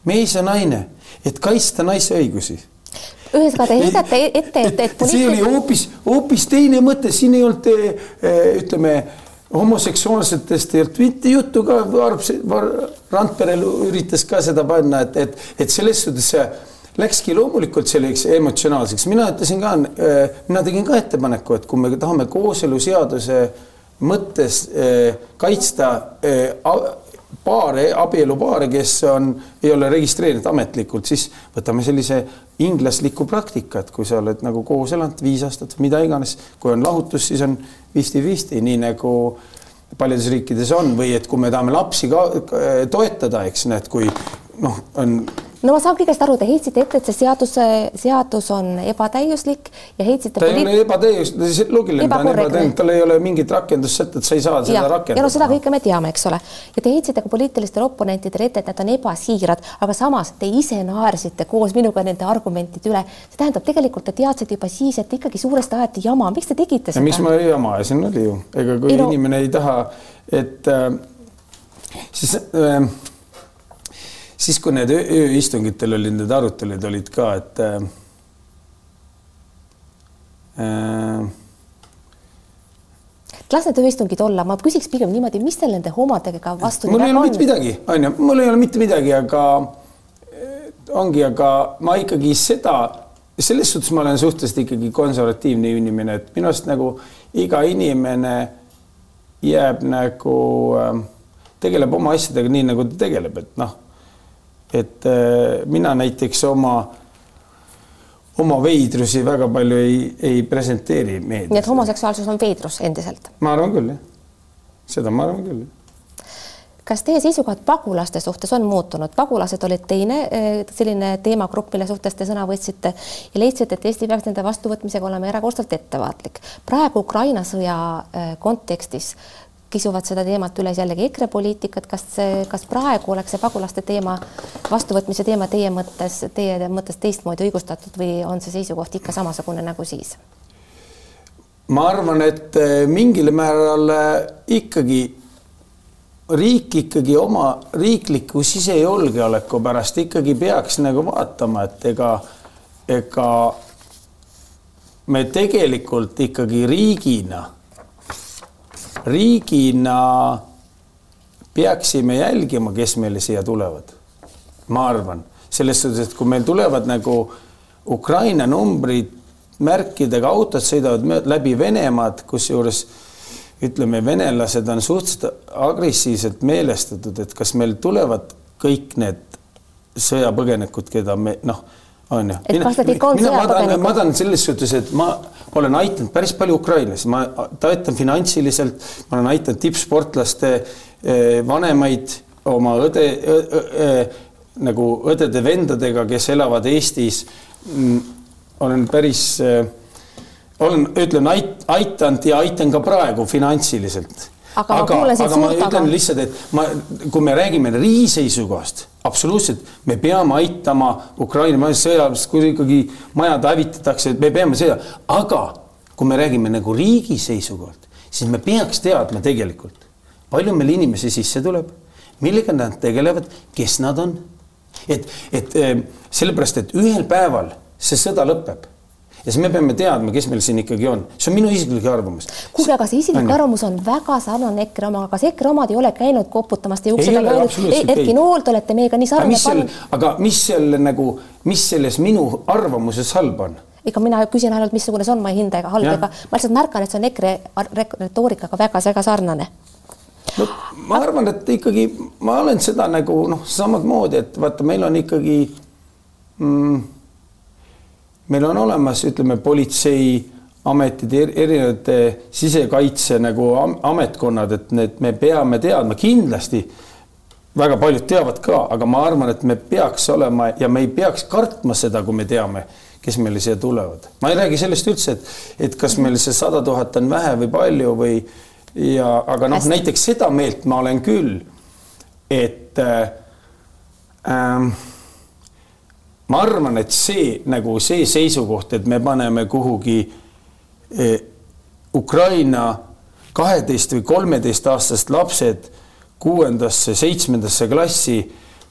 mees ja naine, et kaitsta naise õigusi ühesõnaga te heidate ette, et, et poliitik... see oli hoopis, hoopis teine mõte, siin ei olnud eh, ütleme, homoseksuaalsetest ei olnud mitte juttu ka, Randpere üritas ka seda panna, et, et, et selles suhtes see läkski loomulikult selleks emotsionaalseks, mina ütlesin ka, eh, mina tegin ka ettepaneku, et kui me tahame kooseluseaduse mõttes eh, kaitsta paare, abielupaare, kes on, ei ole registreeritud ametlikult, siis võtame sellise inglaslikku praktikat, kui sa oled nagu koos elanud viis aastat, mida iganes, kui on lahutus, siis on visti-visti, nii nagu paljudes riikides on või et kui me tahame lapsi ka toetada, eks näed, kui noh, on no ma saan kõigest aru, te heitsite ette, et see seadus, seadus on ebatäiuslik ja heitsite. ta ei ole ebatäius, loogiline, ta on ebatäiuslik, tal ei ole mingit rakendussätet, sa ei saa seda ja, rakendada. ja no seda kõike me teame, eks ole. ja te heitsite ka poliitilistele oponentidele ette, et nad on ebasiirad, aga samas te ise naersite koos minuga nende argumentide üle. see tähendab tegelikult te teadsite juba siis, et ikkagi suuresti ajati jama, miks te tegite seda? miks ma jama ajasin, oli ju, ega kui ei, no... inimene ei taha, et äh, siis äh, siis, kui need ööistungitel olid need arutelud, olid ka, et äh, äh las need ööistungid olla, ma küsiks pigem niimoodi, mis teil nende homadega vastu mul ei ole mitte midagi, on ju, mul ei ole mitte midagi, aga äh, ongi, aga ma ikkagi seda, selles suhtes ma olen suhteliselt ikkagi konservatiivne inimene, et minu arust nagu iga inimene jääb nagu äh,, tegeleb oma asjadega nii, nagu ta tegeleb, et noh et äh, mina näiteks oma, oma veidrusi väga palju ei, ei presenteeri meedias. nii et homoseksuaalsus on veidrus endiselt? ma arvan küll, jah. seda ma arvan küll kas teie seisukohad pagulaste suhtes on muutunud? pagulased olid teine äh, selline teemagrupp, mille suhtes te sõna võtsite ja leidsite, et Eesti peaks nende vastuvõtmisega olema erakordselt ettevaatlik. praegu Ukraina sõja äh, kontekstis kisuvad seda teemat üles jällegi EKRE poliitikat, kas kas praegu oleks see pagulaste teema, vastuvõtmise teema teie mõttes, teie mõttes teistmoodi õigustatud või on see seisukoht ikka samasugune nagu siis? ma arvan, et eh, mingil määral eh, ikkagi riik ikkagi oma riikliku sisejulgeoleku pärast ikkagi peaks nagu vaatama, et ega, ega me tegelikult ikkagi riigina riigina peaksime jälgima, kes meile siia tulevad. ma arvan, selles suhtes, et kui meil tulevad nagu Ukraina numbrid, märkidega autod sõidavad läbi Venemaad, kusjuures ütleme, venelased on suhteliselt agressiivselt meelestatud, et kas meil tulevad kõik need sõjapõgenikud, keda me noh, on ju. mina, mina, ma tahan, ma tahan selles suhtes, et ma olen aidanud päris palju ukrainlasi, ma toetan finantsiliselt, ma olen aidanud tippsportlaste eh, vanemaid, oma õde, nagu õdede-vendadega, kes elavad Eestis. Mm, olen päris äh, olen, ütlen ait, aidanud ja aitan ka praegu finantsiliselt. Aga, aga, aga ma ütlen lihtsalt, et ma, kui me räägime riigi seisukohast, absoluutselt, me peame aitama Ukraina sõjaväelast, kui ikkagi majad hävitatakse, et me peame seda, aga kui me räägime nagu riigi seisukohalt, siis me peaks teadma tegelikult, palju meil inimesi sisse tuleb, millega nad tegelevad, kes nad on. et, et eh, sellepärast, et ühel päeval see sõda lõpeb ja siis me peame teadma, kes meil siin ikkagi on, see on minu isiklik arvamus. kuulge, aga see isiklik arvamus on väga sarnane EKRE omaga, kas EKRE omad ei ole käinud koputamas teie ukse taga öelnud, Erki Nool, te olete meiega nii sarnane. aga mis seal nagu, mis selles minu arvamuses halba on? ega mina küsin ainult, missugune see on, ma ei hinda ega halb ega ma lihtsalt märkan, et see on EKRE retoorikaga väga-väga sarnane no ma arvan, et ikkagi ma olen seda nagu noh, samamoodi, et vaata, meil on ikkagi mm, meil on olemas, ütleme, politseiametid, erinevate sisekaitse nagu ametkonnad, et need me peame teadma kindlasti. väga paljud teavad ka, aga ma arvan, et me peaks olema ja me ei peaks kartma seda, kui me teame, kes meile siia tulevad. ma ei räägi sellest üldse, et, et kas meil see sada tuhat on vähe või palju või ja, aga noh, näiteks seda meelt ma olen küll, et äh, äh, ma arvan, et see nagu see seisukoht, et me paneme kuhugi eh, Ukraina kaheteist või kolmeteistaastased lapsed kuuendasse, seitsmendasse klassi.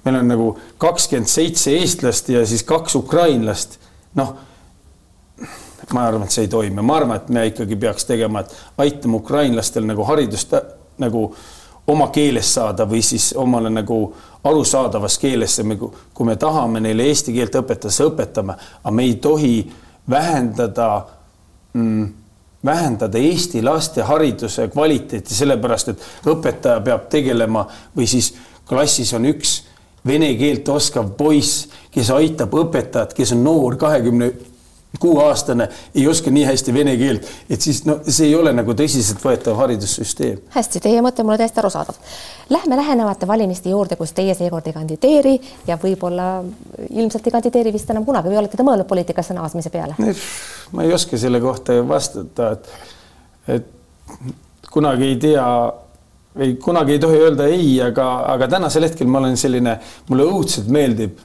meil on nagu kakskümmend seitse eestlast ja siis kaks ukrainlast. noh, ma arvan, et see ei toimi, ma arvan, et me ikkagi peaks tegema, et aitame ukrainlastel nagu haridust nagu oma keeles saada või siis omale nagu arusaadavas keeles, kui me tahame neile eesti keelt õpetada, siis õpetame, aga me ei tohi vähendada mm, vähendada Eesti laste hariduse kvaliteeti, sellepärast et õpetaja peab tegelema või siis klassis on üks vene keelt oskav poiss, kes aitab õpetajat, kes on noor, kahekümne kuueaastane ei oska nii hästi vene keelt, et siis no see ei ole nagu tõsiseltvõetav haridussüsteem. hästi, teie mõte mulle täiesti arusaadav. Lähme lähenevate valimiste juurde, kus teie seekord ei kandideeri ja võib-olla ilmselt ei kandideeri vist enam kunagi või olete te mõelnud poliitikasse naasmise peale? ma ei oska selle kohta vastata, et, et kunagi ei tea ei, kunagi ei tohi öelda ei, aga, aga tänasel hetkel ma olen selline, mulle õudselt meeldib,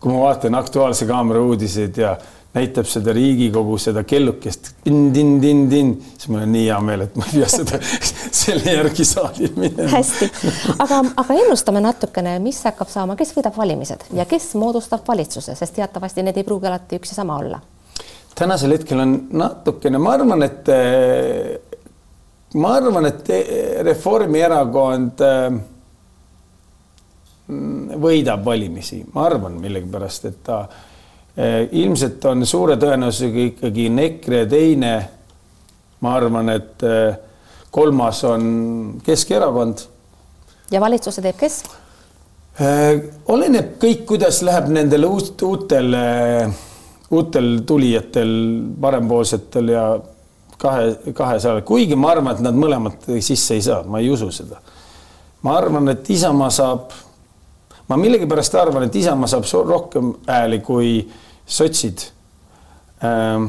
kui ma vaatan Aktuaalse Kaamera uudiseid ja näitab seda Riigikogu seda kellukest tin-tin-tin-tin, siis mul on nii hea meel, et ma ei pea seda selle järgi saali minema. hästi, aga, aga ennustame natukene, mis hakkab saama, kes võidab valimised ja kes moodustab valitsuse, sest teatavasti need ei pruugi alati üks ja sama olla. tänasel hetkel on natukene, ma arvan, et ma arvan, et Reformierakond võidab valimisi, ma arvan millegipärast, et ta Eh, ilmselt on suure tõenäosusega ikkagi EKRE teine. ma arvan, et eh, kolmas on Keskerakond. ja valitsuse teeb kes? Eh, oleneb kõik, kuidas läheb nendel uut, uutel, uutel tulijatel, parempoolsetel ja kahe, kahesaja, kuigi ma arvan, et nad mõlemad sisse ei saa, ma ei usu seda. ma arvan, et Isamaa saab ma millegipärast arvan, et Isamaa saab rohkem hääli kui sotsid. Ähm,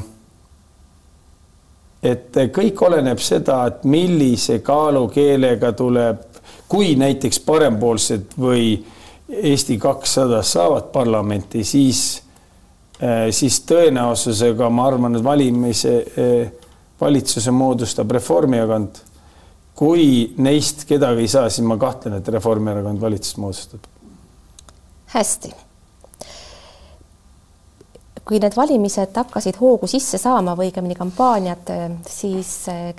et kõik oleneb seda, et millise kaalukeelega tuleb, kui näiteks parempoolsed või Eesti kakssada saavad parlamenti, siis, äh, siis tõenäosusega ma arvan, et valimise, äh, valitsuse moodustab Reformierakond. kui neist kedagi ei saa, siis ma kahtlen, et Reformierakond valitsust moodustab hästi. kui need valimised hakkasid hoogu sisse saama või õigemini kampaaniad, siis eh,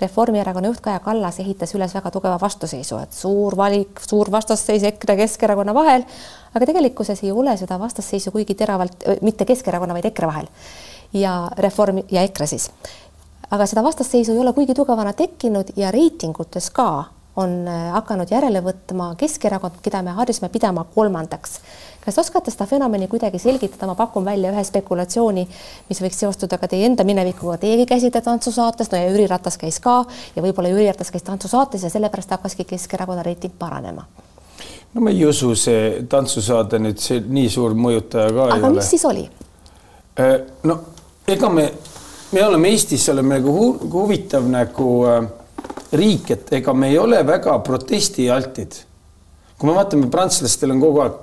Reformierakonna juht Kaja Kallas ehitas üles väga tugeva vastuseisu, et suur valik, suur vastasseis EKRE, Keskerakonna vahel, aga tegelikkuses ei ole seda vastasseisu kuigi teravalt, mitte Keskerakonna, vaid EKRE vahel ja Reform ja EKRE siis. aga seda vastasseisu ei ole kuigi tugevana tekkinud ja reitingutes ka on hakanud järele võtma Keskerakond, keda me harjusime pidama kolmandaks. Kas oskate seda fenomeni kuidagi selgitada, ma pakun välja ühe spekulatsiooni, mis võiks seostuda ka teie enda minevikuga, teiegi käisite tantsusaates, no ja Jüri Ratas käis ka. Ja võib-olla Jüri Ratas käis tantsusaates ja sellepärast hakkaski Keskerakonna reiting paranema. No ma ei usu, see tantsusaade nüüd see nii suur mõjutaja ka aga ei ole. aga mis siis oli? Äh, no ega me, me oleme Eestis oleme nagu hu huvitav nagu äh, riik, et ega me ei ole väga protestialtid. kui me vaatame, prantslastel on kogu aeg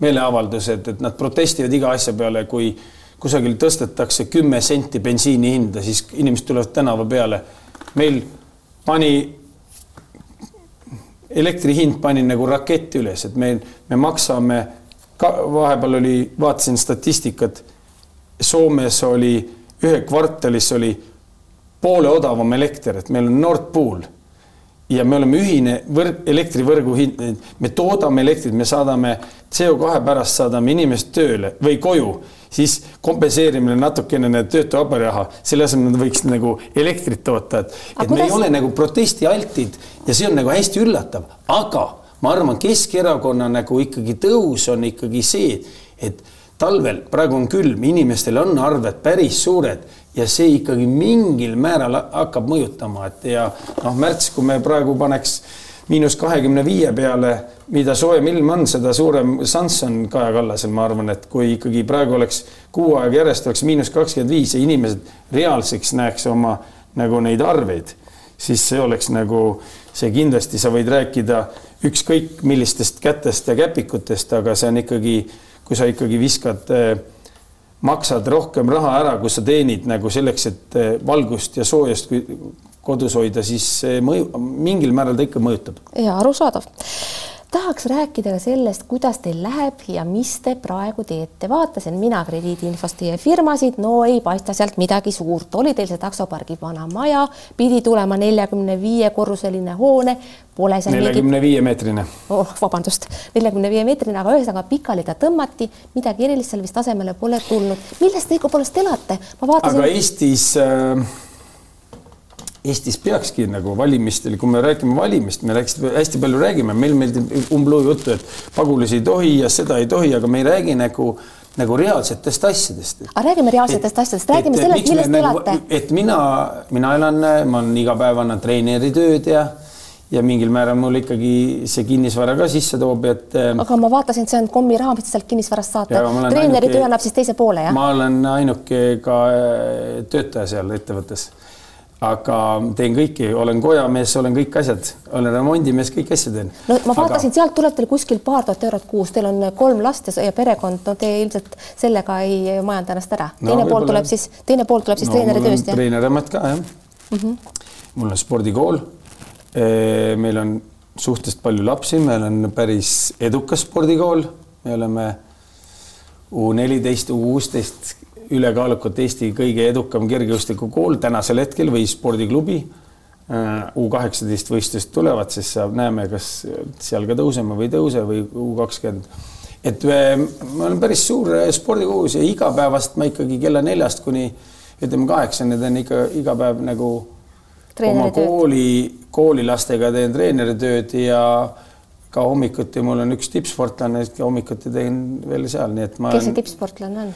meeleavaldused, et nad protestivad iga asja peale, kui kusagil tõstetakse kümme senti bensiini hinda, siis inimesed tulevad tänava peale. meil pani elektri hind pani nagu rakett üles, et meil, me maksame, vahepeal oli, vaatasin statistikat. Soomes oli ühe kvartalis oli poole odavam elekter, et meil on Nord Pool ja me oleme ühine võrg, elektrivõrgu hind, me toodame elektrit, me saadame CO2 pärast saadame inimest tööle või koju, siis kompenseerime natukene need töötu abiraha, selle asemel nad võiks nagu elektrit toota, et, et kuidas... me ei ole nagu protestialtid ja see on nagu hästi üllatav, aga ma arvan, Keskerakonna nagu ikkagi tõus on ikkagi see, et talvel praegu on külm, inimestel on arved päris suured ja see ikkagi mingil määral hakkab mõjutama, et ja noh, märts, kui me praegu paneks miinus kahekümne viie peale, mida soojem ilm on, seda suurem šanss on Kaja Kallasel, ma arvan, et kui ikkagi praegu oleks kuu aega järjest oleks miinus kakskümmend viis ja inimesed reaalseks näeks oma nagu neid arveid, siis see oleks nagu see kindlasti, sa võid rääkida ükskõik millistest kätest ja käpikutest, aga see on ikkagi, kui sa ikkagi viskad äh, maksad rohkem raha ära, kui sa teenid nagu selleks, et eh, valgust ja soojust kodus hoida, siis see mõju, mingil määral ta ikka mõjutab. ja arusaadav tahaks rääkida ka sellest, kuidas teil läheb ja mis te praegu teete. vaatasin mina krediidiinfost teie firmasid, no ei paista sealt midagi suurt. oli teil see taksopargi vana maja, pidi tulema neljakümne viie korruseline hoone, pole seal neljakümne viie meetrine. oh, vabandust, neljakümne viie meetrine, aga ühesõnaga pikali ta tõmmati, midagi erilist seal vist asemele pole tulnud. millest te õigupoolest elate? ma vaatasin. aga Eestis äh Eestis peakski nagu valimistel, kui me räägime valimist, me rääkisime, hästi palju räägime, meil meeldib umbluu juttu, et pagulasi ei tohi ja seda ei tohi, aga me ei räägi nagu nagu reaalsetest asjadest. aga räägime reaalsetest et, asjadest, räägime et, sellest, millest te nagu, elate. et mina, mina elan, ma olen iga päev annan treeneritööd ja ja mingil määral mul ikkagi see kinnisvara ka sisse toob, et. aga ma vaatasin, et see on kommi raha, mis te sealt kinnisvarast saate. treeneritöö annab siis teise poole, jah? ma olen ainuke ka töötaja seal ettevõttes aga teen kõiki, olen kojamees, olen kõik asjad, olen remondimees, kõiki asju teen. no ma vaatasin aga..., sealt tuleb teil kuskil paar tuhat eurot kuus, teil on kolm last ja perekond, no te ilmselt sellega ei majanda ennast ära. teine no, pool tuleb siis, teine pool tuleb siis no, treeneri tööst, jah? treeneriamet ka, jah mm. -hmm. mul on spordikool. meil on suhteliselt palju lapsi, meil on päris edukas spordikool, me oleme U neliteist, U kuusteist ülekaalukalt Eesti kõige edukam kergejõustikukool tänasel hetkel või spordiklubi. Äh, U kaheksateist võistlused tulevad, siis saab, näeme, kas seal ka tõuseme või ei tõuse või U kakskümmend. et äh, ma olen päris suur äh, spordikogus ja igapäevast ma ikkagi kella neljast kuni ütleme kaheksani teen ikka iga päev nagu oma kooli, koolilastega teen treeneritööd ja ka hommikuti mul on üks tippsportlane, hommikuti teen veel seal, nii et ma. kes see tippsportlane on?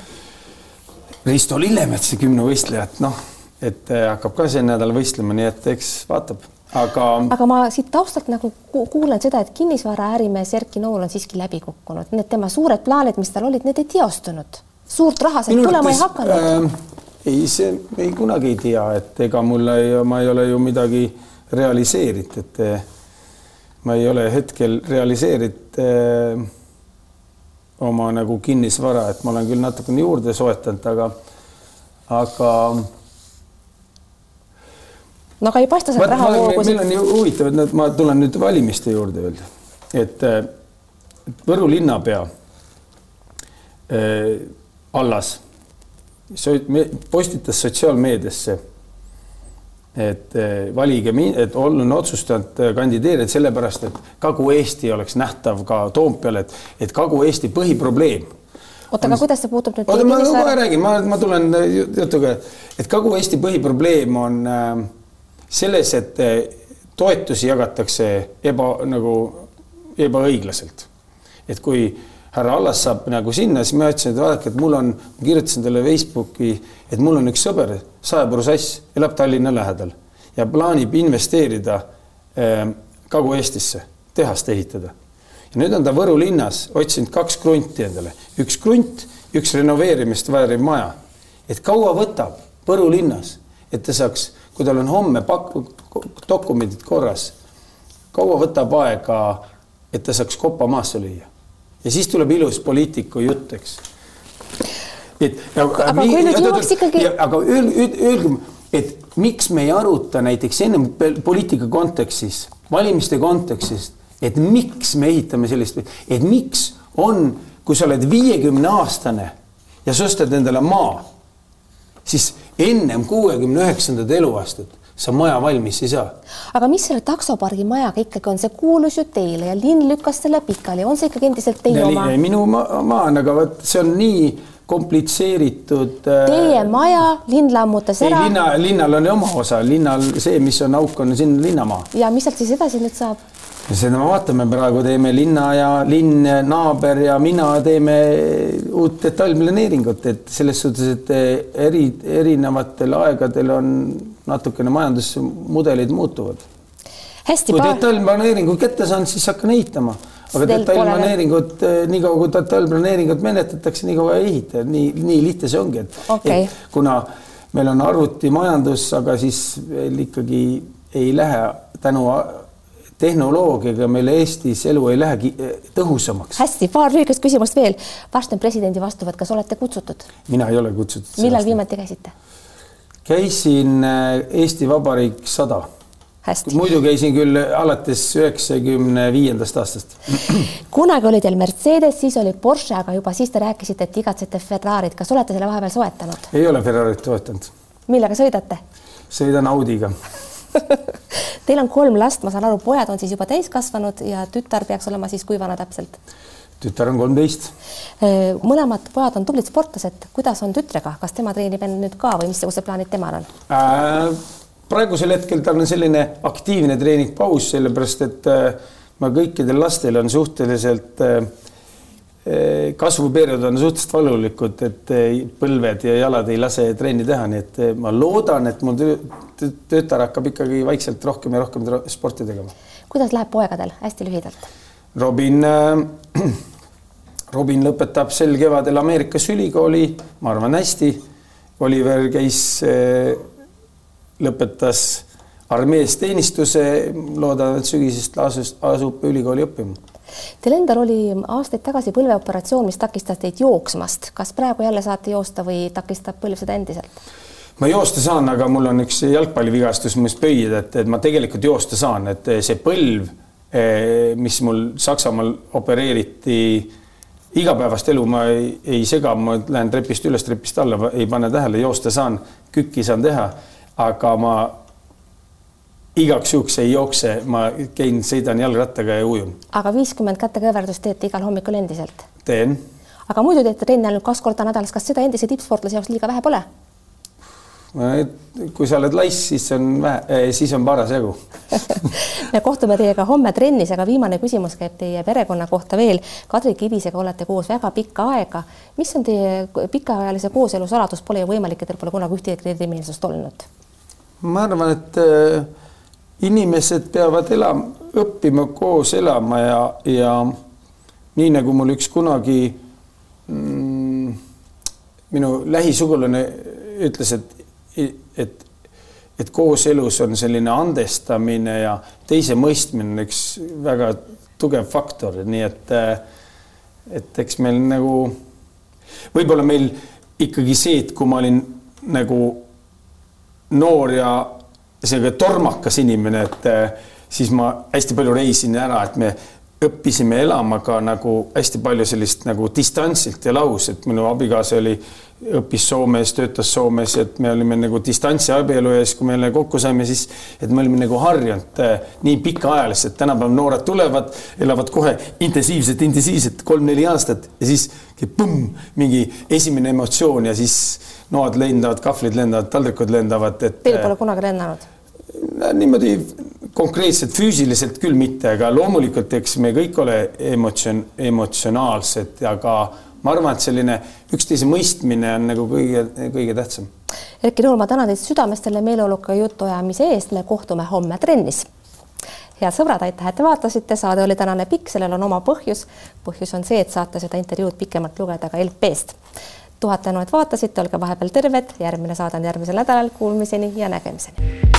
Risto Lillemets, see kümnevõistleja, et noh, et äh, hakkab ka see nädal võistlema, nii et eks vaatab, aga. aga ma siit taustalt nagu kuulen seda, et kinnisvaraärimees Erki Nool on siiski läbi kukkunud, need tema suured plaanid, mis tal olid, need ei teostunud. suurt raha sealt tulema ei hakanud äh,. ei, see ei kunagi ei tea, et ega mul ei, ma ei ole ju midagi realiseerinud, et äh, ma ei ole hetkel realiseerinud äh, oma nagu kinnisvara, et ma olen küll natukene juurde soetanud, aga, aga. no aga ei paista sealt rahavoogusid. meil on ju huvitav, et ma tulen nüüd valimiste juurde veel, et Võru linnapea äh, Allas postitas sotsiaalmeediasse et eh, valige mind, et olen otsustanud eh, kandideerida sellepärast, et Kagu-Eesti oleks nähtav ka Toompeal, et, et Kagu-Eesti põhiprobleem. oota, aga kuidas see puutub nüüd? oota, ma kohe räägin, ma, ma tulen eh, jutuga, et Kagu-Eesti põhiprobleem on selles, et toetusi jagatakse eba nagu ebaõiglaselt. et kui härra Allas saab nagu sinna, siis ma ütlesin, et vaadake, et mul on, kirjutasin talle Facebooki, et mul on üks sõber, saepuru sass, elab Tallinna lähedal ja plaanib investeerida äh, Kagu-Eestisse, tehast ehitada. ja nüüd on ta Võru linnas otsinud kaks krunti endale, üks krunt, üks renoveerimist vääriv maja. et kaua võtab Võru linnas, et ta saaks, kui tal on homme pak-, dokumendid korras, kaua võtab aega, et ta saaks kopa maasse lüüa ja siis tuleb ilus poliitiku jutt, eks. Et aga, aga kui nüüd jõuaks ikkagi. aga öelge, öelge, et miks me ei aruta näiteks ennem poliitika kontekstis, valimiste kontekstis, et miks me ehitame sellist, et miks on, kui sa oled viiekümne aastane ja sa ostad endale maa, siis ennem kuuekümne üheksandat eluaastat sa maja valmis ei saa. aga mis selle taksopargi majaga ikkagi on, see kuulus ju teile ja linn lükkas selle pikali, on see ikkagi endiselt teie ja, oma? minu maa, on, aga vot see on nii komplitseeritud. Äh, teie maja, linn lammutas ära. linna, linnal on oma osa, linnal see, mis on auk, on siin linnamaa. ja mis sealt siis edasi nüüd saab? seda me vaatame praegu, teeme linna ja linn, naaber ja mina teeme uut detailplaneeringut, et selles suhtes, et eri, erinevatel aegadel on natukene majandusmudelid muutuvad. kui detailplaneeringu kätte saan, siis hakkan ehitama, aga detailplaneeringut, eh, niikaua kui detailplaneeringut menetletakse, nii kaua ei ehita, nii, nii lihtne see ongi, et okay., et kuna meil on arvutimajandus, aga siis veel ikkagi ei lähe tänu tehnoloogiaga meil Eestis elu ei lähegi eh, tõhusamaks. hästi, paar lühikest küsimust veel. varsti on presidendi vastuvõtt, kas olete kutsutud? mina ei ole kutsutud. millal viimati käisite? Käisin äh, Eesti Vabariik sada. muidu käisin küll alates üheksakümne viiendast aastast. kunagi oli teil Mercedes, siis oli Porsche, aga juba siis te rääkisite, et igatsete Ferrarit. kas olete selle vahepeal soetanud? ei ole Ferrarit soetanud. millega sõidate? sõidan Audiga Teil on kolm last, ma saan aru, pojad on siis juba täiskasvanud ja tütar peaks olema siis kui vana täpselt? Tütar on kolmteist. Äh, mõlemad pojad on tublid sportlased, kuidas on tütrega, kas tema treenib end nüüd ka või missugused plaanid temal on äh,? praegusel hetkel tal on selline aktiivne treeningpaus, sellepärast et äh, ma kõikidel lastel on suhteliselt äh, äh kasvuperiood on suhteliselt valulikud, et äh, põlved ja jalad ei lase trenni teha, nii et ma loodan, et mul tütar hakkab ikkagi vaikselt rohkem ja rohkem sporti tegema. kuidas läheb poegadel, hästi lühidalt? Robin äh, Robin lõpetab sel kevadel Ameerikas ülikooli, ma arvan hästi. Oliver käis, eh, lõpetas armees teenistuse, loodan, et sügisest asus, asub ülikooli õppima. Teil endal oli aastaid tagasi põlveoperatsioon, mis takistas teid jooksmast. kas praegu jälle saate joosta või takistab põlv seda endiselt? ma joosta saan, aga mul on üks jalgpallivigastus, mis pöied, et, et ma tegelikult joosta saan, et see põlv, eh, mis mul Saksamaal opereeriti igapäevast elu ma ei, ei sega, ma lähen trepist üles, trepist alla, ei pane tähele, joosta saan, kükki saan teha, aga ma igaks juhuks ei jookse, ma käin, sõidan jalgrattaga ja ujun. aga viiskümmend kätekõverdust teete igal hommikul endiselt? teen. aga muidu teete trenni ainult kaks korda nädalas, kas seda endise tippsportlase jaoks liiga vähe pole? Kui sa oled laiss, siis on vähe, eh, siis on parasjagu me kohtume teiega homme trennis, aga viimane küsimus käib teie perekonna kohta veel. Kadri Kivisega olete koos väga pikka aega. mis on teie pikaajalise kooselu saladus, pole ju võimalik, et teil pole kunagi ühtegi erimeelsust olnud? ma arvan, et äh, inimesed peavad elama, õppima koos elama ja, ja nii nagu mul üks kunagi mm, minu lähisugulane ütles, et et, et kooselus on selline andestamine ja teise mõistmine on üks väga tugev faktor, nii et, et eks meil nagu võib-olla meil ikkagi see, et kui ma olin nagu noor ja selline tormakas inimene, et siis ma hästi palju reisin ära, et me õppisime elama ka nagu hästi palju sellist nagu distantsilt ja lahus, et minu abikaasa oli, õppis Soomes, töötas Soomes, et me olime nagu distantsi abielu ees, kui me jälle kokku saime, siis et me olime nagu harjunud äh, nii pikaajaliselt, tänapäeval noored tulevad, elavad kohe intensiivselt, intensiivselt kolm-neli aastat ja siis põmm, mingi esimene emotsioon ja siis noad lendavad, kahvlid lendavad, taldrikud lendavad, et. Teil pole kunagi lennanud? Niimoodi konkreetselt füüsiliselt küll mitte, aga loomulikult, eks me kõik ole emotsioon, emotsionaalsed, aga ma arvan, et selline üksteise mõistmine on nagu kõige-kõige tähtsam. Erki Noor, ma tänan teid südamest selle meeleoluka jutuajamise eest, me kohtume homme trennis. head sõbrad, aitäh, et te vaatasite, saade oli tänane pikk, sellel on oma põhjus. põhjus on see, et saate seda intervjuud pikemalt lugeda ka LP-st. tuhat tänu, et vaatasite, olge vahepeal terved, järgmine saade on järgmisel nädalal, kuulmiseni ja nägemiseni